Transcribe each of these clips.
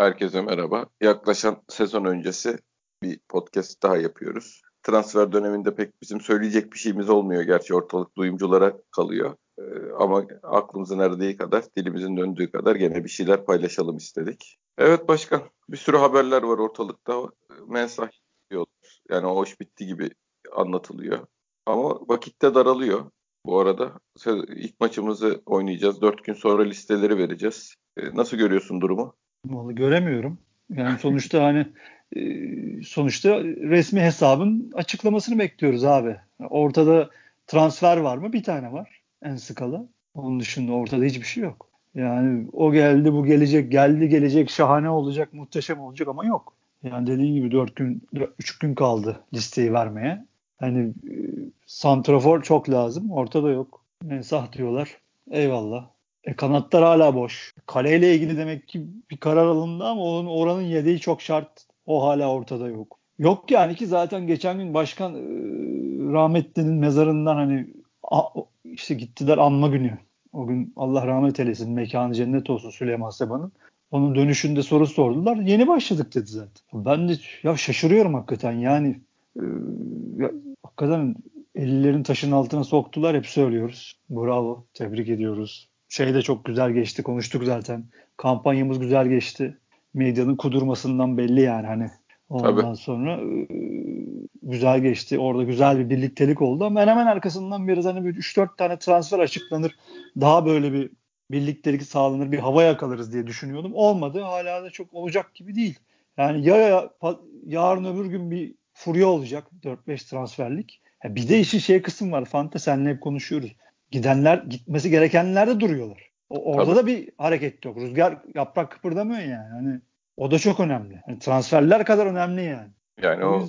Herkese merhaba. Yaklaşan sezon öncesi bir podcast daha yapıyoruz. Transfer döneminde pek bizim söyleyecek bir şeyimiz olmuyor. Gerçi ortalık duyumculara kalıyor. Ee, ama aklımızın erdiği kadar, dilimizin döndüğü kadar gene bir şeyler paylaşalım istedik. Evet başkan, bir sürü haberler var ortalıkta. Mensah diyorlar. Yani o hoş bitti gibi anlatılıyor. Ama vakitte daralıyor. Bu arada ilk maçımızı oynayacağız. Dört gün sonra listeleri vereceğiz. Ee, nasıl görüyorsun durumu? Vallahi göremiyorum. Yani sonuçta hani e, sonuçta resmi hesabın açıklamasını bekliyoruz abi. Ortada transfer var mı? Bir tane var en skala. Onun dışında ortada hiçbir şey yok. Yani o geldi bu gelecek geldi gelecek şahane olacak muhteşem olacak ama yok. Yani dediğin gibi 4 gün 3 gün kaldı listeyi vermeye. Hani e, santrafor çok lazım. Ortada yok. Mensah diyorlar. Eyvallah. E, kanatlar hala boş. Kaleyle ilgili demek ki bir karar alındı ama onun oranın yedeği çok şart. O hala ortada yok. Yok yani ki zaten geçen gün başkan e, rahmetlinin mezarından hani a, işte gittiler anma günü. O gün Allah rahmet eylesin mekanı cennet olsun Süleyman Seba'nın. Onun dönüşünde soru sordular. Yeni başladık dedi zaten. Ben de ya şaşırıyorum hakikaten yani. E, ya, hakikaten ellerin taşın altına soktular hep söylüyoruz. Bravo. Tebrik ediyoruz şey de çok güzel geçti. Konuştuk zaten. Kampanyamız güzel geçti. Medyanın kudurmasından belli yani hani. Ondan Tabii. sonra ıı, güzel geçti. Orada güzel bir birliktelik oldu ama hemen arkasından biraz hani bir 3-4 tane transfer açıklanır. Daha böyle bir birliktelik sağlanır, bir hava yakalarız diye düşünüyordum. Olmadı. Hala da çok olacak gibi değil. Yani ya, ya yarın öbür gün bir furya olacak 4-5 transferlik. Ya bir de işin şey kısım var. Fante senle hep konuşuyoruz gidenler gitmesi gerekenler de duruyorlar. O, orada Tabii. da bir hareket yok. Rüzgar yaprak kıpırdamıyor yani. Hani o da çok önemli. Yani transferler kadar önemli yani. Yani o, o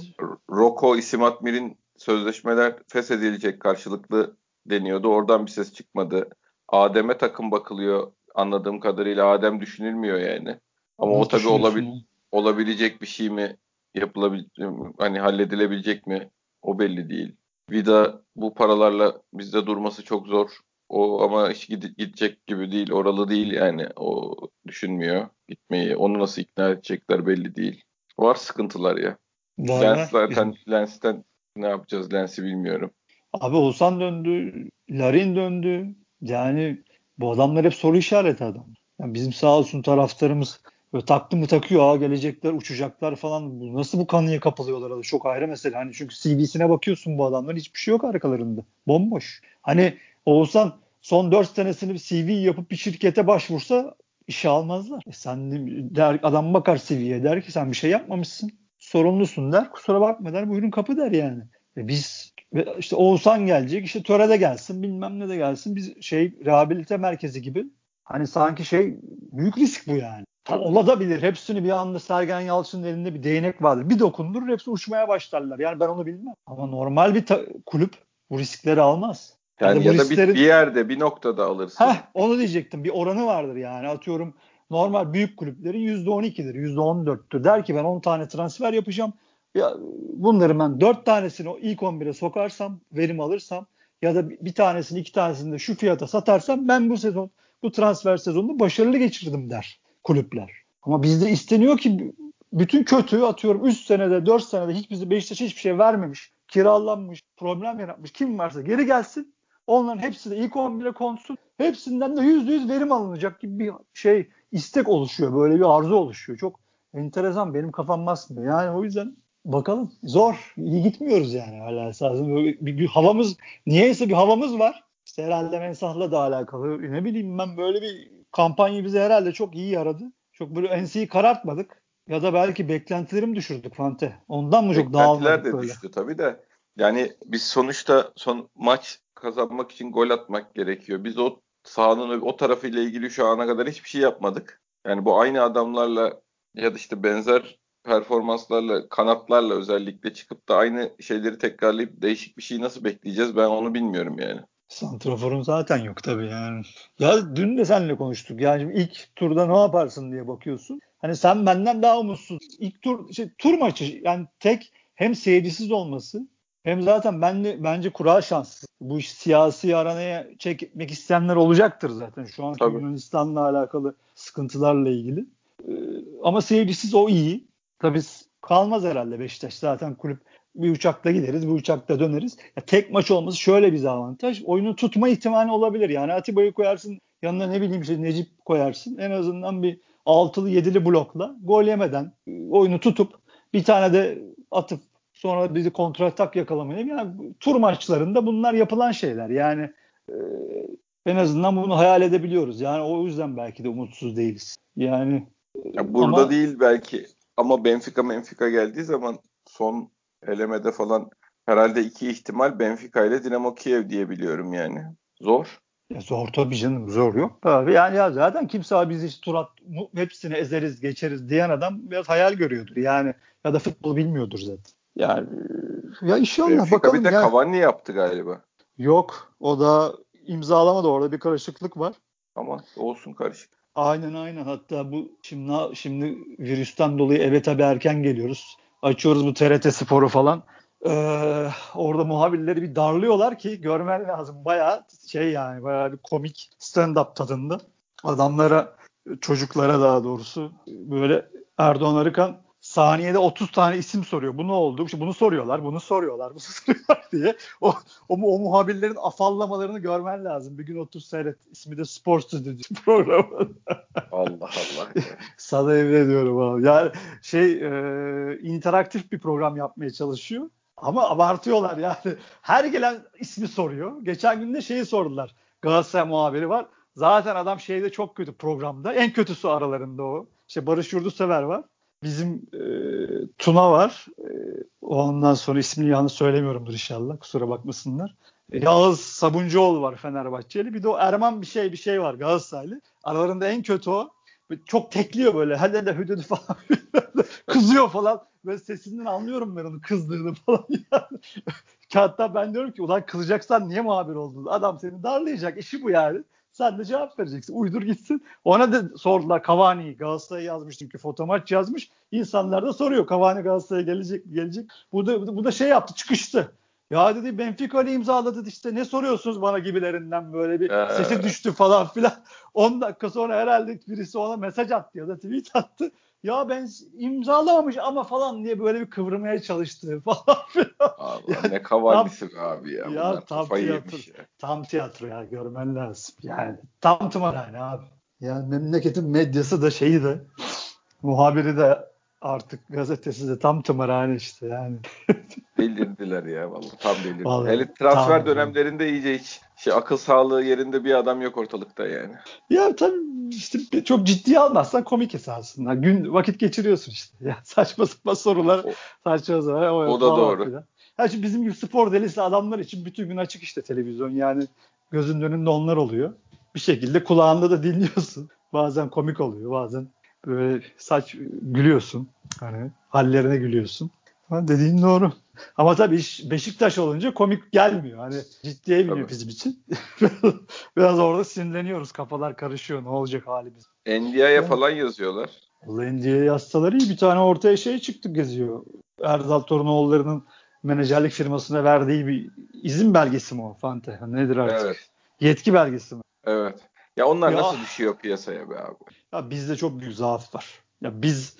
Roko İsim Atmir'in sözleşmeler feshedilecek karşılıklı deniyordu. Oradan bir ses çıkmadı. Adem'e takım bakılıyor anladığım kadarıyla. Adem düşünülmüyor yani. Ama Nasıl o tabii olabil olabilecek bir şey mi? Yapılabil hani halledilebilecek mi? O belli değil. Vida bu paralarla bizde durması çok zor. O ama hiç gidecek gibi değil. Oralı değil yani. O düşünmüyor gitmeyi. Onu nasıl ikna edecekler belli değil. Var sıkıntılar ya. Var, Lens zaten Lens'ten ne yapacağız Lens'i bilmiyorum. Abi Oğuzhan döndü. Larin döndü. Yani bu adamlar hep soru işareti adam. Yani bizim sağ olsun taraftarımız Böyle taktı mı takıyor. Aa gelecekler, uçacaklar falan. Nasıl bu kanıya kapılıyorlar? Adı çok ayrı mesele. Hani çünkü CV'sine bakıyorsun bu adamların hiçbir şey yok arkalarında. Bomboş. Hani Oğuzhan son 4 senesini CV yapıp bir şirkete başvursa işe almazlar. E sen der, adam bakar CV'ye der ki sen bir şey yapmamışsın. Sorumlusun der. Kusura bakma der. Buyurun kapı der yani. E biz işte Oğuzhan gelecek işte törede gelsin bilmem ne de gelsin. Biz şey rehabilite merkezi gibi hani sanki şey büyük risk bu yani. Olabilir. Hepsini bir anda Sergen Yalçın'ın elinde bir değnek vardır. Bir dokundurur hepsi uçmaya başlarlar. Yani ben onu bilmem. Ama normal bir kulüp bu riskleri almaz. Yani ya, ya da risklerin... bir, bir yerde bir noktada alırsın. Heh, onu diyecektim. Bir oranı vardır yani. Atıyorum normal büyük kulüplerin %12'dir, %14'tür. Der ki ben 10 tane transfer yapacağım. Ya bunları ben 4 tanesini o ilk 11'e sokarsam, verim alırsam ya da bir tanesini iki tanesini de şu fiyata satarsam ben bu sezon bu transfer sezonunu başarılı geçirdim der kulüpler. Ama bizde isteniyor ki bütün kötü atıyorum 3 senede 4 senede hiç bizi Beşiktaş'a hiçbir şey vermemiş. Kiralanmış, problem yaratmış kim varsa geri gelsin. Onların hepsi de ilk 11'e konsun. Hepsinden de %100 verim alınacak gibi bir şey istek oluşuyor. Böyle bir arzu oluşuyor. Çok enteresan benim kafam basmıyor. Yani o yüzden bakalım. Zor. İyi gitmiyoruz yani hala esasında. Böyle bir, bir havamız niyeyse bir havamız var. İşte herhalde Mensah'la da alakalı. Ne bileyim ben böyle bir kampanya bize herhalde çok iyi yaradı. Çok böyle enseyi karartmadık. Ya da belki beklentilerimi düşürdük Fante. Ondan mı çok dağılmadık böyle? Beklentiler de düştü tabii de. Yani biz sonuçta son maç kazanmak için gol atmak gerekiyor. Biz o sahanın o tarafıyla ilgili şu ana kadar hiçbir şey yapmadık. Yani bu aynı adamlarla ya da işte benzer performanslarla, kanatlarla özellikle çıkıp da aynı şeyleri tekrarlayıp değişik bir şey nasıl bekleyeceğiz ben onu bilmiyorum yani. Santrafor'un zaten yok tabii yani. Ya dün de seninle konuştuk. Yani ilk turda ne yaparsın diye bakıyorsun. Hani sen benden daha umutsuz. İlk tur şey, tur maçı yani tek hem seyircisiz olması hem zaten ben de, bence kura şanssız. Bu iş siyasi aranaya çekmek isteyenler olacaktır zaten. Şu an Yunanistan'la alakalı sıkıntılarla ilgili. Ee, ama seyircisiz o iyi. Tabii kalmaz herhalde Beşiktaş. Zaten kulüp bir uçakla gideriz, bir uçakla döneriz. Ya tek maç olması şöyle bir avantaj. Oyunu tutma ihtimali olabilir. Yani Atiba'yı koyarsın, yanına ne bileyim işte Necip koyarsın. En azından bir altılı yedili blokla gol yemeden oyunu tutup bir tane de atıp sonra bizi kontratak yakalamayı. Yani tur maçlarında bunlar yapılan şeyler. Yani e, en azından bunu hayal edebiliyoruz. Yani o yüzden belki de umutsuz değiliz. Yani ya burada ama, değil belki ama Benfica Benfica geldiği zaman son elemede falan herhalde iki ihtimal Benfica ile Dinamo Kiev diye biliyorum yani. Zor. Ya zor tabii canım zor yok. Abi yani ya zaten kimse abi biz işte Turat hepsini ezeriz geçeriz diyen adam biraz hayal görüyordur. Yani ya da futbol bilmiyordur zaten. Yani ya inşallah Benfica bakalım. bir de yani. Cavani yaptı galiba. Yok o da imzalamadı orada bir karışıklık var. Ama olsun karışık. Aynen aynen hatta bu şimdi şimdi virüsten dolayı eve tabii erken geliyoruz. Açıyoruz bu TRT Sporu falan. Ee, orada muhabirleri bir darlıyorlar ki görmen lazım. Bayağı şey yani bayağı bir komik stand-up tadında. Adamlara çocuklara daha doğrusu böyle Erdoğan Arıkan saniyede 30 tane isim soruyor. Bu ne oldu? İşte bunu soruyorlar, bunu soruyorlar, bunu soruyorlar diye. O, o, o muhabirlerin afallamalarını görmen lazım. Bir gün otur seyret. İsmi de Spor Stüdyo programı. Allah Allah. Sana emin ediyorum abi. Yani şey e, interaktif bir program yapmaya çalışıyor. Ama abartıyorlar yani. Her gelen ismi soruyor. Geçen gün de şeyi sordular. Galatasaray muhabiri var. Zaten adam şeyde çok kötü programda. En kötüsü aralarında o. İşte Barış Yurdusever var. Bizim e, Tuna var. E, ondan sonra ismini yanlış söylemiyorumdur inşallah. Kusura bakmasınlar. E, Yağız Sabuncuoğlu var Fenerbahçeli. Bir de o Erman bir şey bir şey var Galatasaraylı. Aralarında en kötü o. Çok tekliyor böyle. Hadi de hüdüdü falan. Kızıyor falan. Böyle sesinden anlıyorum ben onu kızdığını falan. Yani. Hatta ben diyorum ki ulan kızacaksan niye muhabir oldun? Adam seni darlayacak. işi bu yani. Sen de cevap vereceksin. Uydur gitsin. Ona da sordular Cavani Galatasaray'a yazmış çünkü fotomaç yazmış. İnsanlar da soruyor Cavani Galatasaray'a gelecek gelecek. Bu da bu da şey yaptı çıkıştı. Ya dedi Benfica ile imzaladı işte ne soruyorsunuz bana gibilerinden böyle bir ee. sesi düştü falan filan. 10 dakika sonra herhalde birisi ona mesaj attı ya da tweet attı. Ya ben imzalamamış ama falan diye böyle bir kıvırmaya çalıştı falan filan. Allah yani, ne kavalisi abi ya. Ya tam tiyatro, ya. tam tiyatro ya görmen lazım. Yani tam tımarhane abi. Yani memleketin medyası da şeyi de muhabiri de artık gazetesi de tam tımarhane işte yani. Bildirdiler ya vallahi tam bildirdiler. Vallahi, Hele transfer tam dönemlerinde iyice hiç şey akıl sağlığı yerinde bir adam yok ortalıkta yani. Ya tabii işte çok ciddiye almazsan komik esasında. Gün vakit geçiriyorsun işte. Ya saçma sapan sorular, o, saçma sapan. O, o da doğru. Falan. Ya şimdi bizim gibi spor delisi adamlar için bütün gün açık işte televizyon yani gözünün önünde onlar oluyor. Bir şekilde kulağında da dinliyorsun. Bazen komik oluyor, bazen böyle saç gülüyorsun. Hani hallerine gülüyorsun. Ha, dediğin doğru. Ama tabii iş Beşiktaş olunca komik gelmiyor. Hani ciddiye biniyor bizim için. Biraz orada sinirleniyoruz. Kafalar karışıyor. Ne olacak halimiz? NDI'ye falan yazıyorlar. Vallahi NDI'ye yazsalar iyi. Bir tane ortaya şey çıktı geziyor. Erdal Torunoğulları'nın menajerlik firmasına verdiği bir izin belgesi mi o Fante? Nedir artık? Evet. Yetki belgesi mi? Evet. Ya onlar ya, nasıl düşüyor piyasaya be abi? Ya bizde çok büyük zaaf var. Ya biz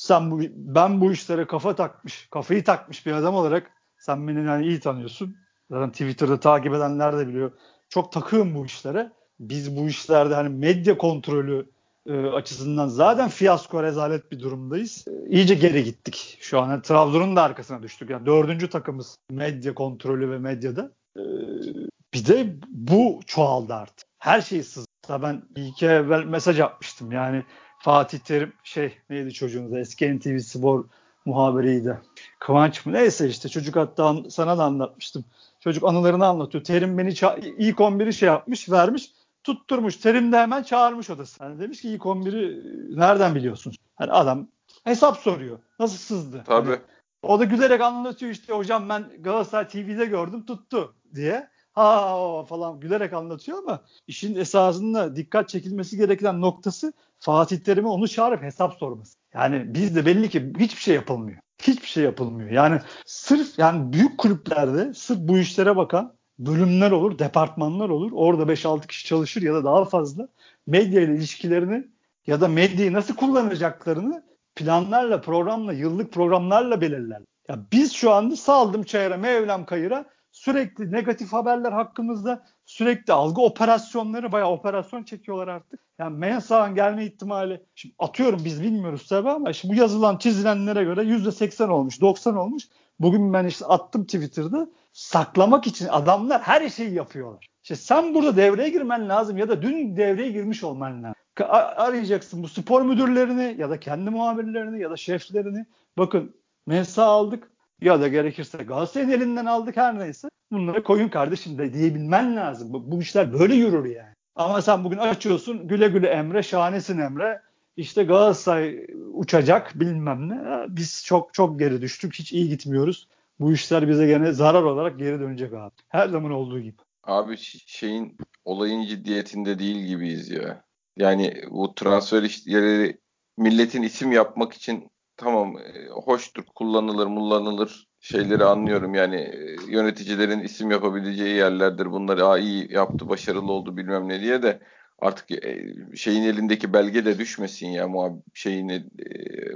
sen bu ben bu işlere kafa takmış, kafayı takmış bir adam olarak sen beni yani iyi tanıyorsun. Zaten Twitter'da takip edenler de biliyor. Çok takığım bu işlere. Biz bu işlerde hani medya kontrolü e, açısından zaten fiyasko rezalet bir durumdayız. E, iyice geri gittik. Şu an yani Trabzon'un da arkasına düştük. Yani dördüncü takımız medya kontrolü ve medyada. E, bir de bu çoğaldı artık. Her şey sız. Ben iki evvel mesaj atmıştım. Yani Fatih Terim şey neydi çocuğunuz eski NTV Spor muhabiriydi. Kıvanç mı? Neyse işte çocuk hatta sana da anlatmıştım. Çocuk anılarını anlatıyor. Terim beni ilk 11'i şey yapmış vermiş tutturmuş. Terim de hemen çağırmış odası. Yani demiş ki ilk 11'i nereden biliyorsun? Hani adam hesap soruyor. Nasıl sızdı? Tabii. Hani, o da gülerek anlatıyor işte hocam ben Galatasaray TV'de gördüm tuttu diye. Ha falan gülerek anlatıyor ama işin esasında dikkat çekilmesi gereken noktası Fatih Terim'e onu çağırıp hesap sorması. Yani bizde belli ki hiçbir şey yapılmıyor. Hiçbir şey yapılmıyor. Yani sırf yani büyük kulüplerde sırf bu işlere bakan bölümler olur, departmanlar olur. Orada 5-6 kişi çalışır ya da daha fazla. Medya ile ilişkilerini ya da medyayı nasıl kullanacaklarını planlarla, programla, yıllık programlarla belirler. Ya biz şu anda saldım çayıra, Mevlam kayıra sürekli negatif haberler hakkımızda sürekli algı operasyonları bayağı operasyon çekiyorlar artık. Yani Mensah'ın gelme ihtimali şimdi atıyorum biz bilmiyoruz tabii ama şimdi bu yazılan çizilenlere göre %80 olmuş 90 olmuş. Bugün ben işte attım Twitter'da saklamak için adamlar her şeyi yapıyorlar. İşte sen burada devreye girmen lazım ya da dün devreye girmiş olman lazım. Arayacaksın bu spor müdürlerini ya da kendi muhabirlerini ya da şeflerini. Bakın mensa aldık ya da gerekirse Galatasaray'ın elinden aldık her neyse. Bunları koyun kardeşim de diyebilmen lazım. Bu, bu işler böyle yürür yani. Ama sen bugün açıyorsun güle güle Emre, şahanesin Emre. İşte Galatasaray uçacak bilmem ne. Biz çok çok geri düştük. Hiç iyi gitmiyoruz. Bu işler bize gene zarar olarak geri dönecek abi. Her zaman olduğu gibi. Abi şeyin olayın ciddiyetinde değil gibiyiz ya. Yani bu transfer işleri milletin isim yapmak için tamam e, hoştur, kullanılır, mullanılır şeyleri anlıyorum. Yani e, yöneticilerin isim yapabileceği yerlerdir. Bunları Aa, iyi yaptı, başarılı oldu bilmem ne diye de artık e, şeyin elindeki belge de düşmesin ya muhab şeyini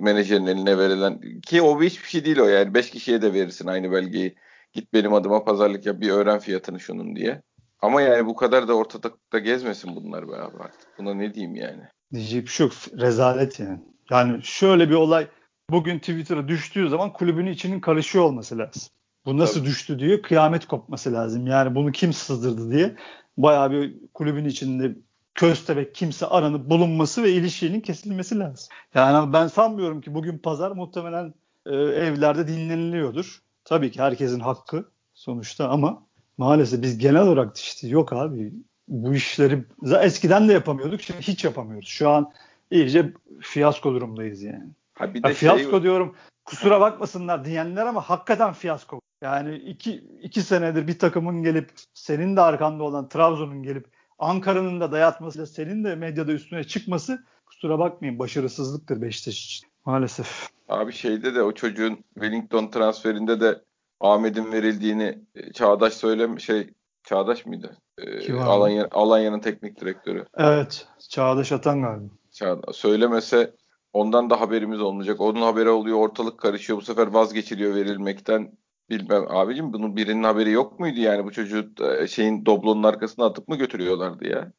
menajerin eline verilen. Ki o hiçbir şey değil o yani. Beş kişiye de verirsin aynı belgeyi. Git benim adıma pazarlık yap bir öğren fiyatını şunun diye. Ama yani bu kadar da ortada da gezmesin bunlar be artık. Buna ne diyeyim yani? Diyecek bir şey yok. Rezalet yani. Yani şöyle bir olay bugün Twitter'a düştüğü zaman kulübün içinin karışıyor olması lazım. Bu nasıl Tabii. düştü diye kıyamet kopması lazım. Yani bunu kim sızdırdı diye bayağı bir kulübün içinde köstebek kimse aranıp bulunması ve ilişkinin kesilmesi lazım. Yani ben sanmıyorum ki bugün pazar muhtemelen e, evlerde dinleniliyordur. Tabii ki herkesin hakkı sonuçta ama maalesef biz genel olarak işte yok abi bu işleri eskiden de yapamıyorduk şimdi hiç yapamıyoruz. Şu an iyice fiyasko durumdayız yani. Ha bir de ya fiyasko şey... diyorum. Kusura bakmasınlar diyenler ama hakikaten fiyasko. Yani iki, iki senedir bir takımın gelip senin de arkanda olan Trabzon'un gelip Ankara'nın da dayatmasıyla senin de medyada üstüne çıkması kusura bakmayın başarısızlıktır Beşiktaş için. Maalesef. Abi şeyde de o çocuğun Wellington transferinde de Ahmet'in verildiğini e, Çağdaş söylem şey Çağdaş mıydı? Ee, Alanya, Alanya'nın teknik direktörü. Evet. Çağdaş Atan galiba. Çağdaş. Söylemese Ondan da haberimiz olmayacak. Onun haberi oluyor, ortalık karışıyor. Bu sefer vazgeçiliyor verilmekten. Bilmem abicim bunun birinin haberi yok muydu yani bu çocuğu e, şeyin doblonun arkasına atıp mı götürüyorlardı ya?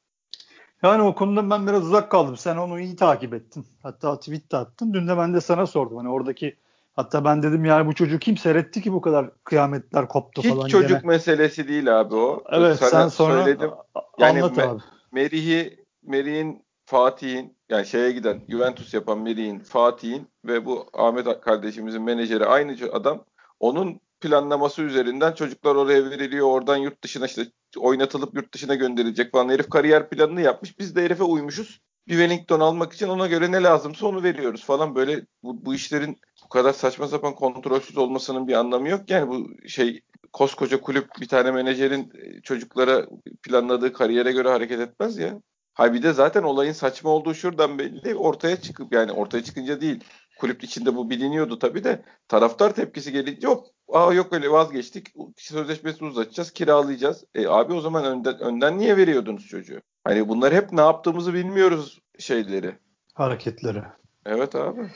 Yani o konuda ben biraz uzak kaldım. Sen onu iyi takip ettin. Hatta tweet de attın. Dün de ben de sana sordum. Hani oradaki hatta ben dedim yani bu çocuğu kim seyretti ki bu kadar kıyametler koptu Hiç falan. Hiç çocuk gene. meselesi değil abi o. Evet sana sen sonra söyledim. Yani anlat abi. Merih'i Merih'in Fatih'in yani şeye giden Juventus yapan Merih'in, Fatih'in ve bu Ahmet kardeşimizin menajeri aynı adam. Onun planlaması üzerinden çocuklar oraya veriliyor. Oradan yurt dışına işte oynatılıp yurt dışına gönderilecek falan. Herif kariyer planını yapmış. Biz de herife uymuşuz. Bir Wellington almak için ona göre ne lazımsa onu veriyoruz falan. Böyle bu, bu işlerin bu kadar saçma sapan kontrolsüz olmasının bir anlamı yok. Yani bu şey koskoca kulüp bir tane menajerin çocuklara planladığı kariyere göre hareket etmez ya. Hay bir de zaten olayın saçma olduğu şuradan belli. Ortaya çıkıp yani ortaya çıkınca değil. Kulüp içinde bu biliniyordu tabii de taraftar tepkisi gelince yok. Aa yok öyle vazgeçtik. Sözleşmesi uzatacağız, kiralayacağız. E abi o zaman önden, önden niye veriyordunuz çocuğu? Hani bunlar hep ne yaptığımızı bilmiyoruz şeyleri. Hareketleri. Evet abi.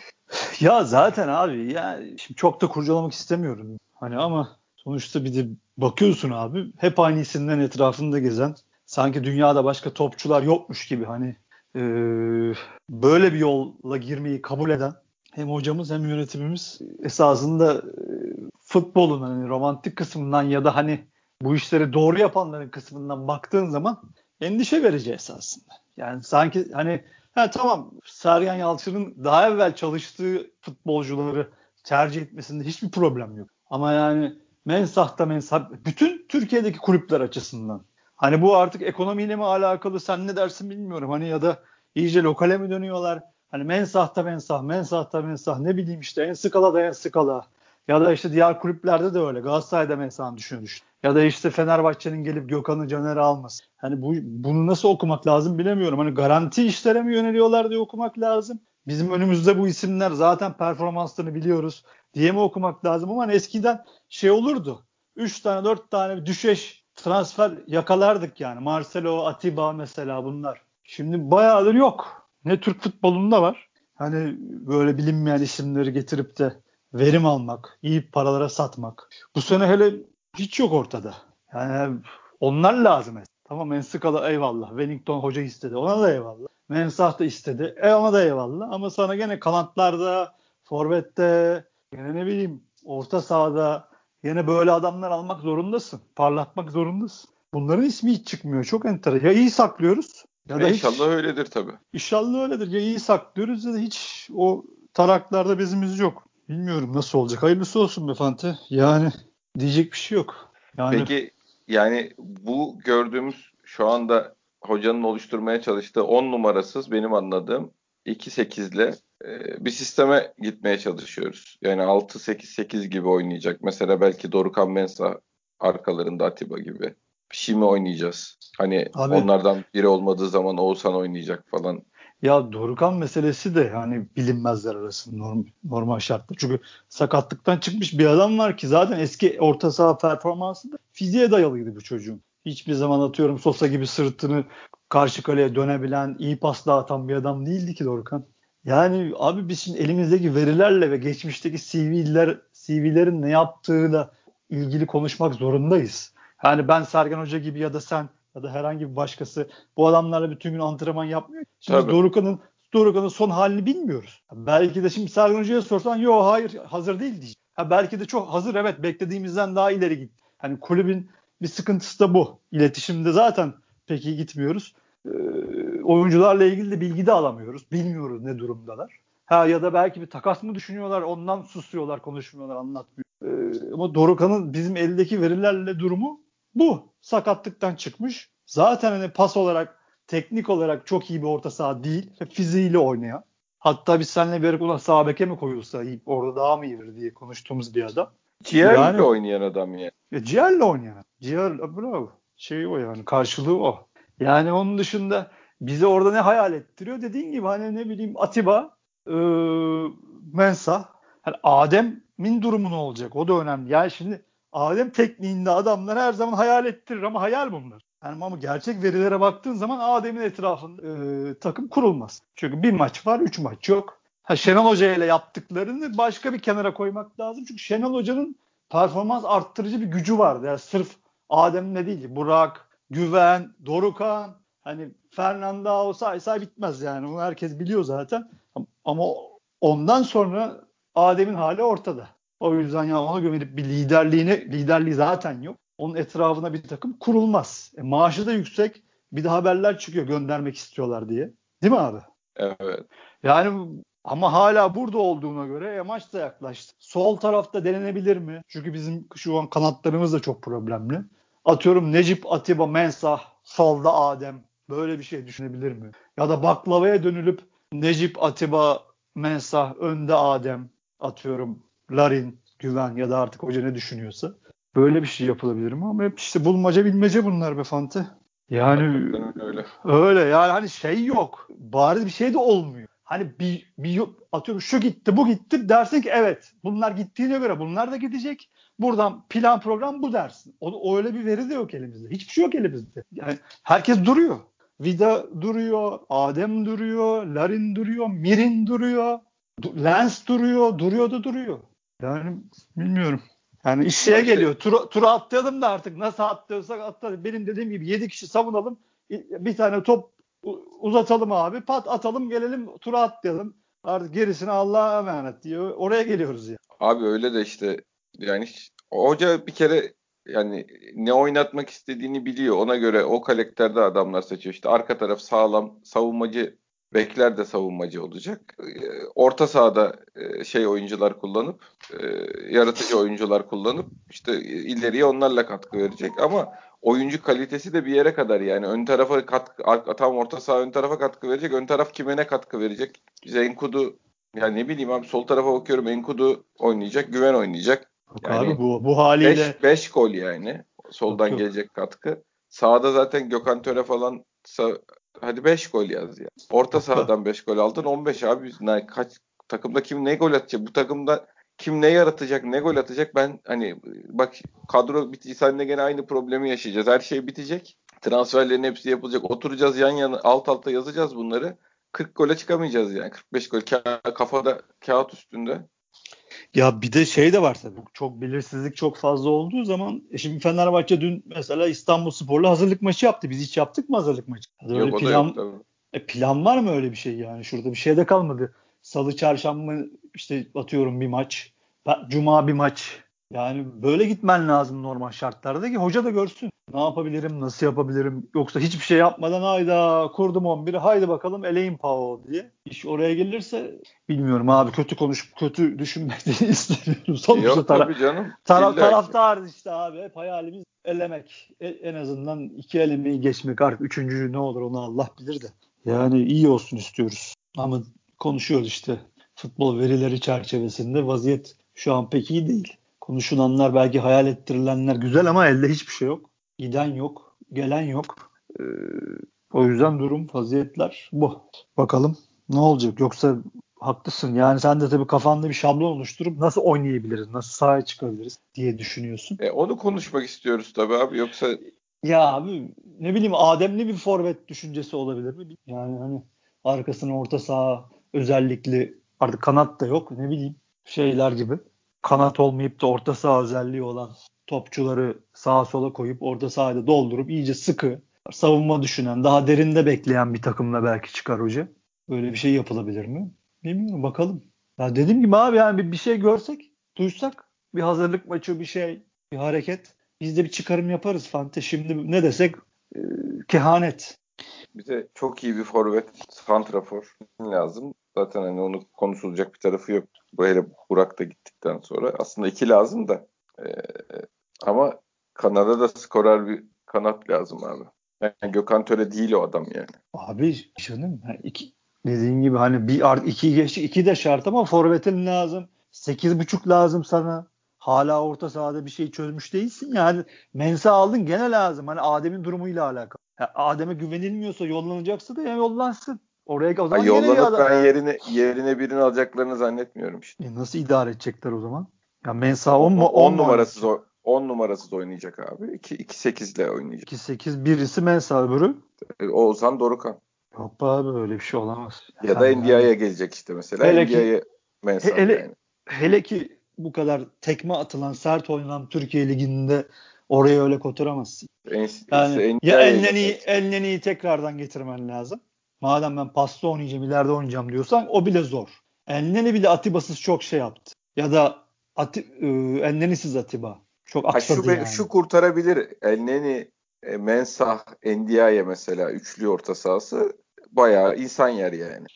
Ya zaten abi ya şimdi çok da kurcalamak istemiyorum. Hani ama sonuçta bir de bakıyorsun abi hep aynı isimlerin etrafında gezen sanki dünyada başka topçular yokmuş gibi hani e, böyle bir yolla girmeyi kabul eden hem hocamız hem yönetimimiz esasında e, futbolun hani romantik kısmından ya da hani bu işleri doğru yapanların kısmından baktığın zaman endişe verici esasında. Yani sanki hani ha tamam Sergen Yalçın'ın daha evvel çalıştığı futbolcuları tercih etmesinde hiçbir problem yok. Ama yani mensahta mensah bütün Türkiye'deki kulüpler açısından Hani bu artık ekonomiyle mi alakalı sen ne dersin bilmiyorum. Hani ya da iyice lokale mi dönüyorlar? Hani mensahta mensah, mensahta mensah ne bileyim işte en skala da en skala. Ya da işte diğer kulüplerde de öyle. Galatasaray'da mensahını düşünmüş. Ya da işte Fenerbahçe'nin gelip Gökhan'ı Caner'e alması. Hani bu bunu nasıl okumak lazım bilemiyorum. Hani garanti işlere mi yöneliyorlar diye okumak lazım. Bizim önümüzde bu isimler zaten performanslarını biliyoruz diye mi okumak lazım ama hani eskiden şey olurdu. 3 tane 4 tane düşeş transfer yakalardık yani. Marcelo, Atiba mesela bunlar. Şimdi bayağıdır yok. ne Türk futbolunda var. Hani böyle bilinmeyen isimleri getirip de verim almak, iyi paralara satmak. Bu sene hele hiç yok ortada. Yani onlar lazım. Tamam Enskala eyvallah. Wellington hoca istedi. Ona da eyvallah. Mensah da istedi. E ona da eyvallah. Ama sana gene kanatlarda, forvette, gene ne bileyim orta sahada yine böyle adamlar almak zorundasın. Parlatmak zorundasın. Bunların ismi hiç çıkmıyor. Çok enteresan. Ya iyi saklıyoruz ya da İnşallah hiç, öyledir tabii. İnşallah öyledir. Ya iyi saklıyoruz ya da hiç o taraklarda bezimiz yok. Bilmiyorum nasıl olacak. Hayırlısı olsun be Fante. Yani diyecek bir şey yok. Yani... Peki yani bu gördüğümüz şu anda hocanın oluşturmaya çalıştığı 10 numarasız benim anladığım 2-8'le e, bir sisteme gitmeye çalışıyoruz. Yani 6-8-8 gibi oynayacak. Mesela belki Dorukan Mensah arkalarında Atiba gibi. Bir şey mi oynayacağız? Hani Abi, onlardan biri olmadığı zaman Oğuzhan oynayacak falan. Ya Dorukan meselesi de yani bilinmezler arasında norm, normal şartlar. Çünkü sakatlıktan çıkmış bir adam var ki zaten eski orta saha performansı da fiziğe dayalıydı bu çocuğun. Hiçbir zaman atıyorum Sosa gibi sırtını karşı kaleye dönebilen, iyi pas dağıtan bir adam değildi ki Dorukan. Yani abi biz şimdi elimizdeki verilerle ve geçmişteki CV'ler CV'lerin ne yaptığıyla ilgili konuşmak zorundayız. Yani ben Sergen Hoca gibi ya da sen ya da herhangi bir başkası bu adamlarla bütün gün antrenman yapmıyor. Şimdi Tabii. Dorukhan'ın Dorukhan'ın son halini bilmiyoruz. Belki de şimdi Sergen Hoca'ya sorsan yok hayır hazır değil diyecek. Ha belki de çok hazır evet beklediğimizden daha ileri gitti. Hani kulübün bir sıkıntısı da bu. İletişimde zaten pek iyi gitmiyoruz. Ee, oyuncularla ilgili de bilgi de alamıyoruz. Bilmiyoruz ne durumdalar. Ha ya da belki bir takas mı düşünüyorlar ondan susuyorlar konuşmuyorlar anlatmıyor. Ee, ama Dorukhan'ın bizim eldeki verilerle durumu bu. Sakatlıktan çıkmış. Zaten hani pas olarak teknik olarak çok iyi bir orta saha değil. Fiziğiyle oynayan. Hatta biz seninle bir ulan sağ beke mi koyulsa orada daha mı iyidir diye konuştuğumuz bir adam. Ciğerle yani, oynayan adam ya. E, ciğerle oynayan. Ciğer bravo. Şey o yani karşılığı o. Yani onun dışında bize orada ne hayal ettiriyor? Dediğin gibi hani ne bileyim Atiba, e, Mensah. Hani Adem'in durumu ne olacak? O da önemli. Yani şimdi Adem tekniğinde adamlar her zaman hayal ettirir ama hayal bunlar. Yani ama gerçek verilere baktığın zaman Adem'in etrafında e, takım kurulmaz. Çünkü bir maç var, üç maç yok. Ha, Şenol Hoca ile yaptıklarını başka bir kenara koymak lazım. Çünkü Şenol Hoca'nın performans arttırıcı bir gücü vardı. Yani sırf Adem ne değil, Burak, Güven, Dorukan, hani Fernando say say bitmez yani. Bunu herkes biliyor zaten. Ama ondan sonra Adem'in hali ortada. O yüzden ya ona gömerip bir liderliğine liderliği zaten yok. Onun etrafına bir takım kurulmaz. E, maaşı da yüksek. Bir de haberler çıkıyor göndermek istiyorlar diye. Değil mi abi? Evet. Yani ama hala burada olduğuna göre e, maç da yaklaştı. Sol tarafta denenebilir mi? Çünkü bizim şu an kanatlarımız da çok problemli. Atıyorum Necip Atiba Mensah, solda Adem. Böyle bir şey düşünebilir mi? Ya da baklavaya dönülüp Necip Atiba Mensah, önde Adem atıyorum Larin, Güven ya da artık hoca ne düşünüyorsa. Böyle bir şey yapılabilir mi? Ama hep işte bulmaca bilmece bunlar be Fante. Yani öyle. öyle yani hani şey yok. Bari bir şey de olmuyor. Hani bir, bir atıyorum şu gitti bu gitti dersin ki evet bunlar gittiğine göre bunlar da gidecek. Buradan plan program bu dersin. O, öyle bir veri de yok elimizde. Hiçbir şey yok elimizde. Yani herkes duruyor. Vida duruyor, Adem duruyor, Larin duruyor, Mirin duruyor, Lens duruyor, duruyor da duruyor. Yani bilmiyorum. Yani iş şeye geliyor. Tura, tura atlayalım da artık nasıl atlıyorsak atlayalım. Benim dediğim gibi 7 kişi savunalım. Bir tane top uzatalım abi. Pat atalım gelelim tura atlayalım. Artık gerisini Allah'a emanet diyor. Oraya geliyoruz ya. Abi öyle de işte yani hoca bir kere yani ne oynatmak istediğini biliyor. Ona göre o karakterde adamlar seçiyor. İşte arka taraf sağlam, savunmacı Bekler de savunmacı olacak. Ee, orta sahada e, şey oyuncular kullanıp e, yaratıcı oyuncular kullanıp işte ileriye onlarla katkı verecek ama oyuncu kalitesi de bir yere kadar yani ön tarafa katkı tam orta saha ön tarafa katkı verecek. Ön taraf kime ne katkı verecek? Bize Enkudu yani ne bileyim abi sol tarafa bakıyorum Enkudu oynayacak, Güven oynayacak. Yani abi bu bu haliyle 5 gol yani. Soldan yok, yok. gelecek katkı. Sağda zaten Gökhan Töre falan hadi 5 gol yaz ya. Orta sahadan 5 gol aldın 15 abi. Ne, kaç takımda kim ne gol atacak? Bu takımda kim ne yaratacak, ne gol atacak? Ben hani bak kadro bittiyse de gene aynı problemi yaşayacağız. Her şey bitecek. Transferlerin hepsi yapılacak. Oturacağız yan yana alt alta yazacağız bunları. 40 gole çıkamayacağız yani. 45 gol Ka- kafada kağıt üstünde. Ya bir de şey de var tabii. Çok belirsizlik çok fazla olduğu zaman e şimdi Fenerbahçe dün mesela İstanbul Spor'la hazırlık maçı yaptı. Biz hiç yaptık mı hazırlık maçı? Öyle yok o da plan, yok tabii. E plan var mı öyle bir şey yani? Şurada bir şey de kalmadı. Salı, çarşamba işte atıyorum bir maç. Cuma bir maç. Yani böyle gitmen lazım normal şartlarda ki hoca da görsün. Ne yapabilirim, nasıl yapabilirim? Yoksa hiçbir şey yapmadan hayda kurdum 11'i haydi bakalım eleyin Pau diye. İş oraya gelirse bilmiyorum abi kötü konuşup kötü düşünmek istemiyorum. Sonuçta Yok tara- tabii canım. taraf, İlla ki. taraftarız işte abi. Hep hayalimiz elemek. E- en azından iki elemeyi geçmek artık. Üçüncü ne olur onu Allah bilir de. Yani iyi olsun istiyoruz. Ama konuşuyoruz işte. Futbol verileri çerçevesinde vaziyet şu an pek iyi değil. Konuşulanlar belki hayal ettirilenler güzel ama elde hiçbir şey yok. Giden yok, gelen yok. Ee, o yüzden durum, vaziyetler bu. Bakalım ne olacak? Yoksa haklısın. Yani sen de tabii kafanda bir şablon oluşturup nasıl oynayabiliriz, nasıl sahaya çıkabiliriz diye düşünüyorsun. E, onu konuşmak istiyoruz tabii abi. Yoksa Ya abi ne bileyim Ademli bir forvet düşüncesi olabilir mi? Yani hani arkasına orta saha özellikli artık kanat da yok ne bileyim şeyler gibi. Kanat olmayıp da orta saha özelliği olan topçuları sağa sola koyup orta sahada doldurup iyice sıkı savunma düşünen daha derinde bekleyen bir takımla belki çıkar hoca. Böyle bir şey yapılabilir mi? Bilmiyorum bakalım. Ya dediğim gibi abi yani bir, bir şey görsek, duysak bir hazırlık maçı bir şey, bir hareket biz de bir çıkarım yaparız Fante. Şimdi ne desek e, kehanet. bize çok iyi bir forvet, santrafor lazım. Zaten hani onu konuşulacak bir tarafı yok. Bu hele Burak da gittikten sonra. Aslında iki lazım da. E, ama Kanada'da skorer bir kanat lazım abi. Yani Gökhan Töre değil o adam yani. Abi canım ha, iki, dediğin gibi hani bir art iki geçti iki de şart ama forvetin lazım. Sekiz buçuk lazım sana. Hala orta sahada bir şey çözmüş değilsin yani. Mensa aldın gene lazım. Hani Adem'in durumuyla alakalı. Ya Adem'e güvenilmiyorsa yollanacaksa da ya yollansın. Oraya o zaman bir yollanıp adam. ben yerine yerine birini alacaklarını zannetmiyorum işte. E nasıl idare edecekler o zaman? Ya Mensa 10 mu? 10 mu numarasız o 10 numarasız oynayacak abi. 2 2 8 ile oynayacak. 2-8 birisi Mensa öbürü. E, Oğuzhan Dorukan. Yok abi öyle bir şey olamaz. Ya da Yani- NDI'ye gelecek işte mesela. Hele NDI'ye Mensah Hele- yani. Hele ki bu kadar tekme atılan, sert oynanan Türkiye Ligi'nde oraya öyle koturamazsın. En, Yani işte ya Elneni'yi. Elneni'yi tekrardan getirmen lazım. Madem ben pasta oynayacağım, ileride oynayacağım diyorsan o bile zor. Elneni bile Atiba'sız çok şey yaptı. Ya da Ati, e, Elneni'siz Atiba. Çok Ha, aksadı şu, be- yani. şu kurtarabilir. Elneni, e, Mensah, NDI'ye mesela üçlü orta sahası bayağı insan yer yani.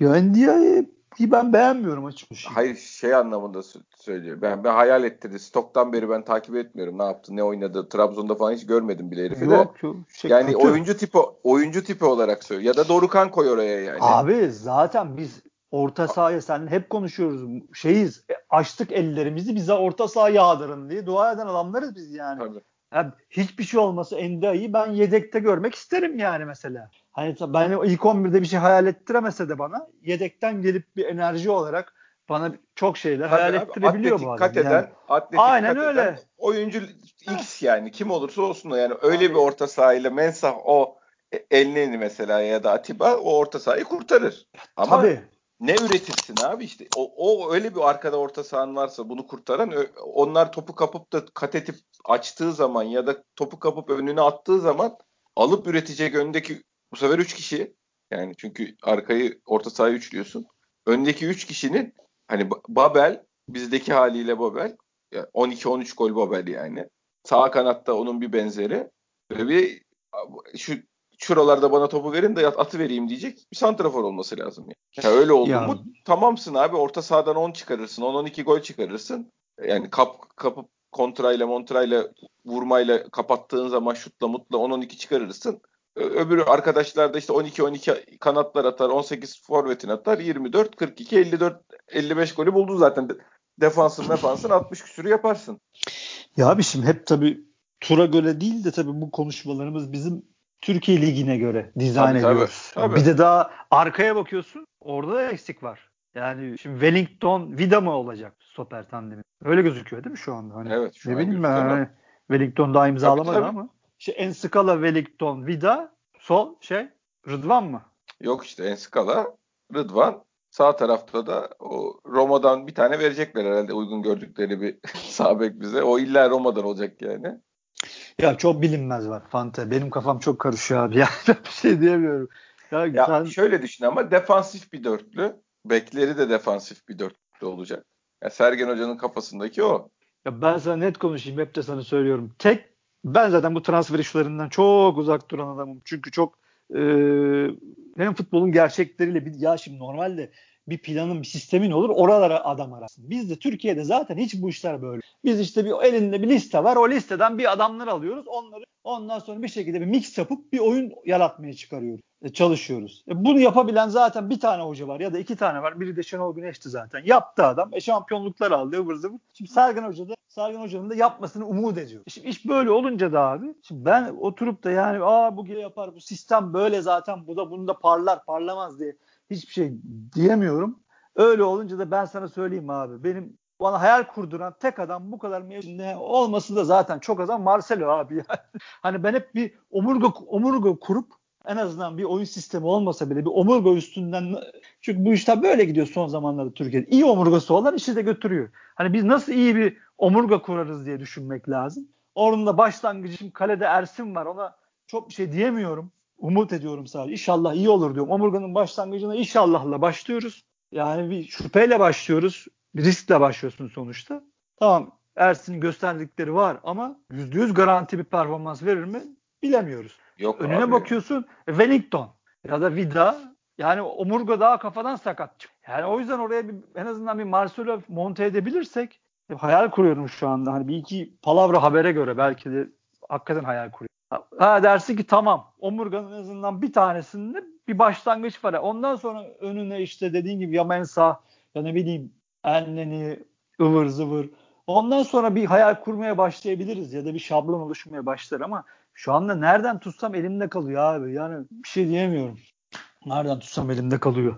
Ya Ndiaye'yi ben beğenmiyorum açıkçası. Hayır şey anlamında sö- söylüyorum. Ben ben hayal ettirdi. Stoktan beri ben takip etmiyorum. Ne yaptı, ne oynadı. Trabzon'da falan hiç görmedim bile herifi de. Yok yok. Şey, Yani kötü. oyuncu tipi oyuncu tipi olarak söylüyor. Ya da Dorukan koy oraya yani. Abi zaten biz orta sahaya seninle hep konuşuyoruz. Şeyiz. e, açtık ellerimizi bize orta saha yağdırın diye dua eden adamlarız biz yani. Tabii. Ya hiçbir şey olmasa Endia'yı ben yedekte görmek isterim yani mesela. Hani ben ilk 11'de bir şey hayal ettiremese de bana yedekten gelip bir enerji olarak bana çok şeyler hayal abi, ettirebiliyor bu atletik adam. kat eden, Yani. atletik Aynen kat öyle. eden oyuncu X yani kim olursa olsun da yani öyle Abi. bir orta sahayla Mensah o e, Elneni mesela ya da Atiba o orta sahayı kurtarır. Ama Tabii. ne üretirsin abi işte o, o öyle bir arkada orta sahan varsa bunu kurtaran onlar topu kapıp da kat edip açtığı zaman ya da topu kapıp önüne attığı zaman alıp üretecek öndeki bu sefer 3 kişi yani çünkü arkayı orta sahayı üçlüyorsun. Öndeki 3 kişinin hani Ba- Babel bizdeki haliyle Babel ya 12-13 gol Babel yani. Sağ kanatta onun bir benzeri. Böyle bir şu şuralarda bana topu verin de atı vereyim diyecek bir santrafor olması lazım. Yani. Ya öyle oldu Ya- mu tamamsın abi orta sahadan 10 çıkarırsın 10-12 gol çıkarırsın. Yani kap kapıp kontrayla montrayla vurmayla kapattığın zaman şutla mutla 10-12 çıkarırsın. Öbürü arkadaşlar da işte 12-12 kanatlar atar, 18 forvetin atar, 24, 42, 54, 55 golü buldu zaten. Defansın defansın 60 küsürü yaparsın. Ya abi şimdi hep tabii tura göre değil de tabii bu konuşmalarımız bizim Türkiye Ligi'ne göre dizayn Tabii, tabii, ediyoruz. tabii. Bir de daha arkaya bakıyorsun orada da eksik var. Yani şimdi Wellington Vida mı olacak stoper tandemi? Öyle gözüküyor değil mi şu anda? Hani Evet, şu ne an bileyim ben hani Wellington daha imzalamadı tabii. ama. İşte Enskala Wellington Vida sol şey Rıdvan mı? Yok işte Enskala, Rıdvan. Sağ tarafta da o Roma'dan bir tane verecekler herhalde uygun gördükleri bir sağ bek bize. O illa Roma'dan olacak yani. Ya çok bilinmez var Fante. Benim kafam çok karışıyor abi. Ya bir şey diyemiyorum. Ya, ya sen... şöyle düşün ama defansif bir dörtlü. Bekleri de defansif bir dörtlü olacak. Ya Sergen Hoca'nın kafasındaki o. Ya ben sana net konuşayım. Hep de sana söylüyorum. Tek ben zaten bu transfer işlerinden çok uzak duran adamım. Çünkü çok e, hem futbolun gerçekleriyle bir ya şimdi normalde bir planın, bir sistemin olur. Oralara adam arasın. Biz de Türkiye'de zaten hiç bu işler böyle. Biz işte bir elinde bir liste var. O listeden bir adamlar alıyoruz. Onları ondan sonra bir şekilde bir mix yapıp bir oyun yaratmaya çıkarıyoruz. E, çalışıyoruz. E, bunu yapabilen zaten bir tane hoca var ya da iki tane var. Biri de Şenol Güneş'ti zaten. Yaptı adam. E, şampiyonluklar aldı ıvır zıvır. Şimdi Sergen Hoca da Sergen Hoca'nın da yapmasını umut ediyor. E, şimdi iş böyle olunca da abi. Şimdi ben oturup da yani aa bu yapar bu sistem böyle zaten bu da bunu da parlar parlamaz diye hiçbir şey diyemiyorum. Öyle olunca da ben sana söyleyeyim abi. Benim bana hayal kurduran tek adam bu kadar mevsimde olması da zaten çok azam Marcelo abi. Yani. hani ben hep bir omurga omurga kurup en azından bir oyun sistemi olmasa bile bir omurga üstünden çünkü bu işler böyle gidiyor son zamanlarda Türkiye'de. İyi omurgası olan işi de götürüyor. Hani biz nasıl iyi bir omurga kurarız diye düşünmek lazım. Orada da başlangıcı şimdi kalede Ersin var. Ona çok bir şey diyemiyorum. Umut ediyorum sadece. İnşallah iyi olur diyorum. Omurganın başlangıcına inşallahla başlıyoruz. Yani bir şüpheyle başlıyoruz. Bir riskle başlıyorsun sonuçta. Tamam Ersin'in gösterdikleri var ama %100 garanti bir performans verir mi bilemiyoruz. Yok Önüne abi. bakıyorsun Wellington ya da Vida yani omurga daha kafadan sakat. Yani o yüzden oraya bir, en azından bir Marcelo monte edebilirsek hayal kuruyorum şu anda. Hani bir iki palavra habere göre belki de hakikaten hayal kuruyorum. Ha dersi ki tamam omurganın en azından bir tanesinde bir başlangıç var. Ondan sonra önüne işte dediğin gibi ya Mensa ya ne bileyim Enneni ıvır zıvır. Ondan sonra bir hayal kurmaya başlayabiliriz ya da bir şablon oluşmaya başlar ama şu anda nereden tutsam elimde kalıyor abi. Yani bir şey diyemiyorum. Nereden tutsam elimde kalıyor.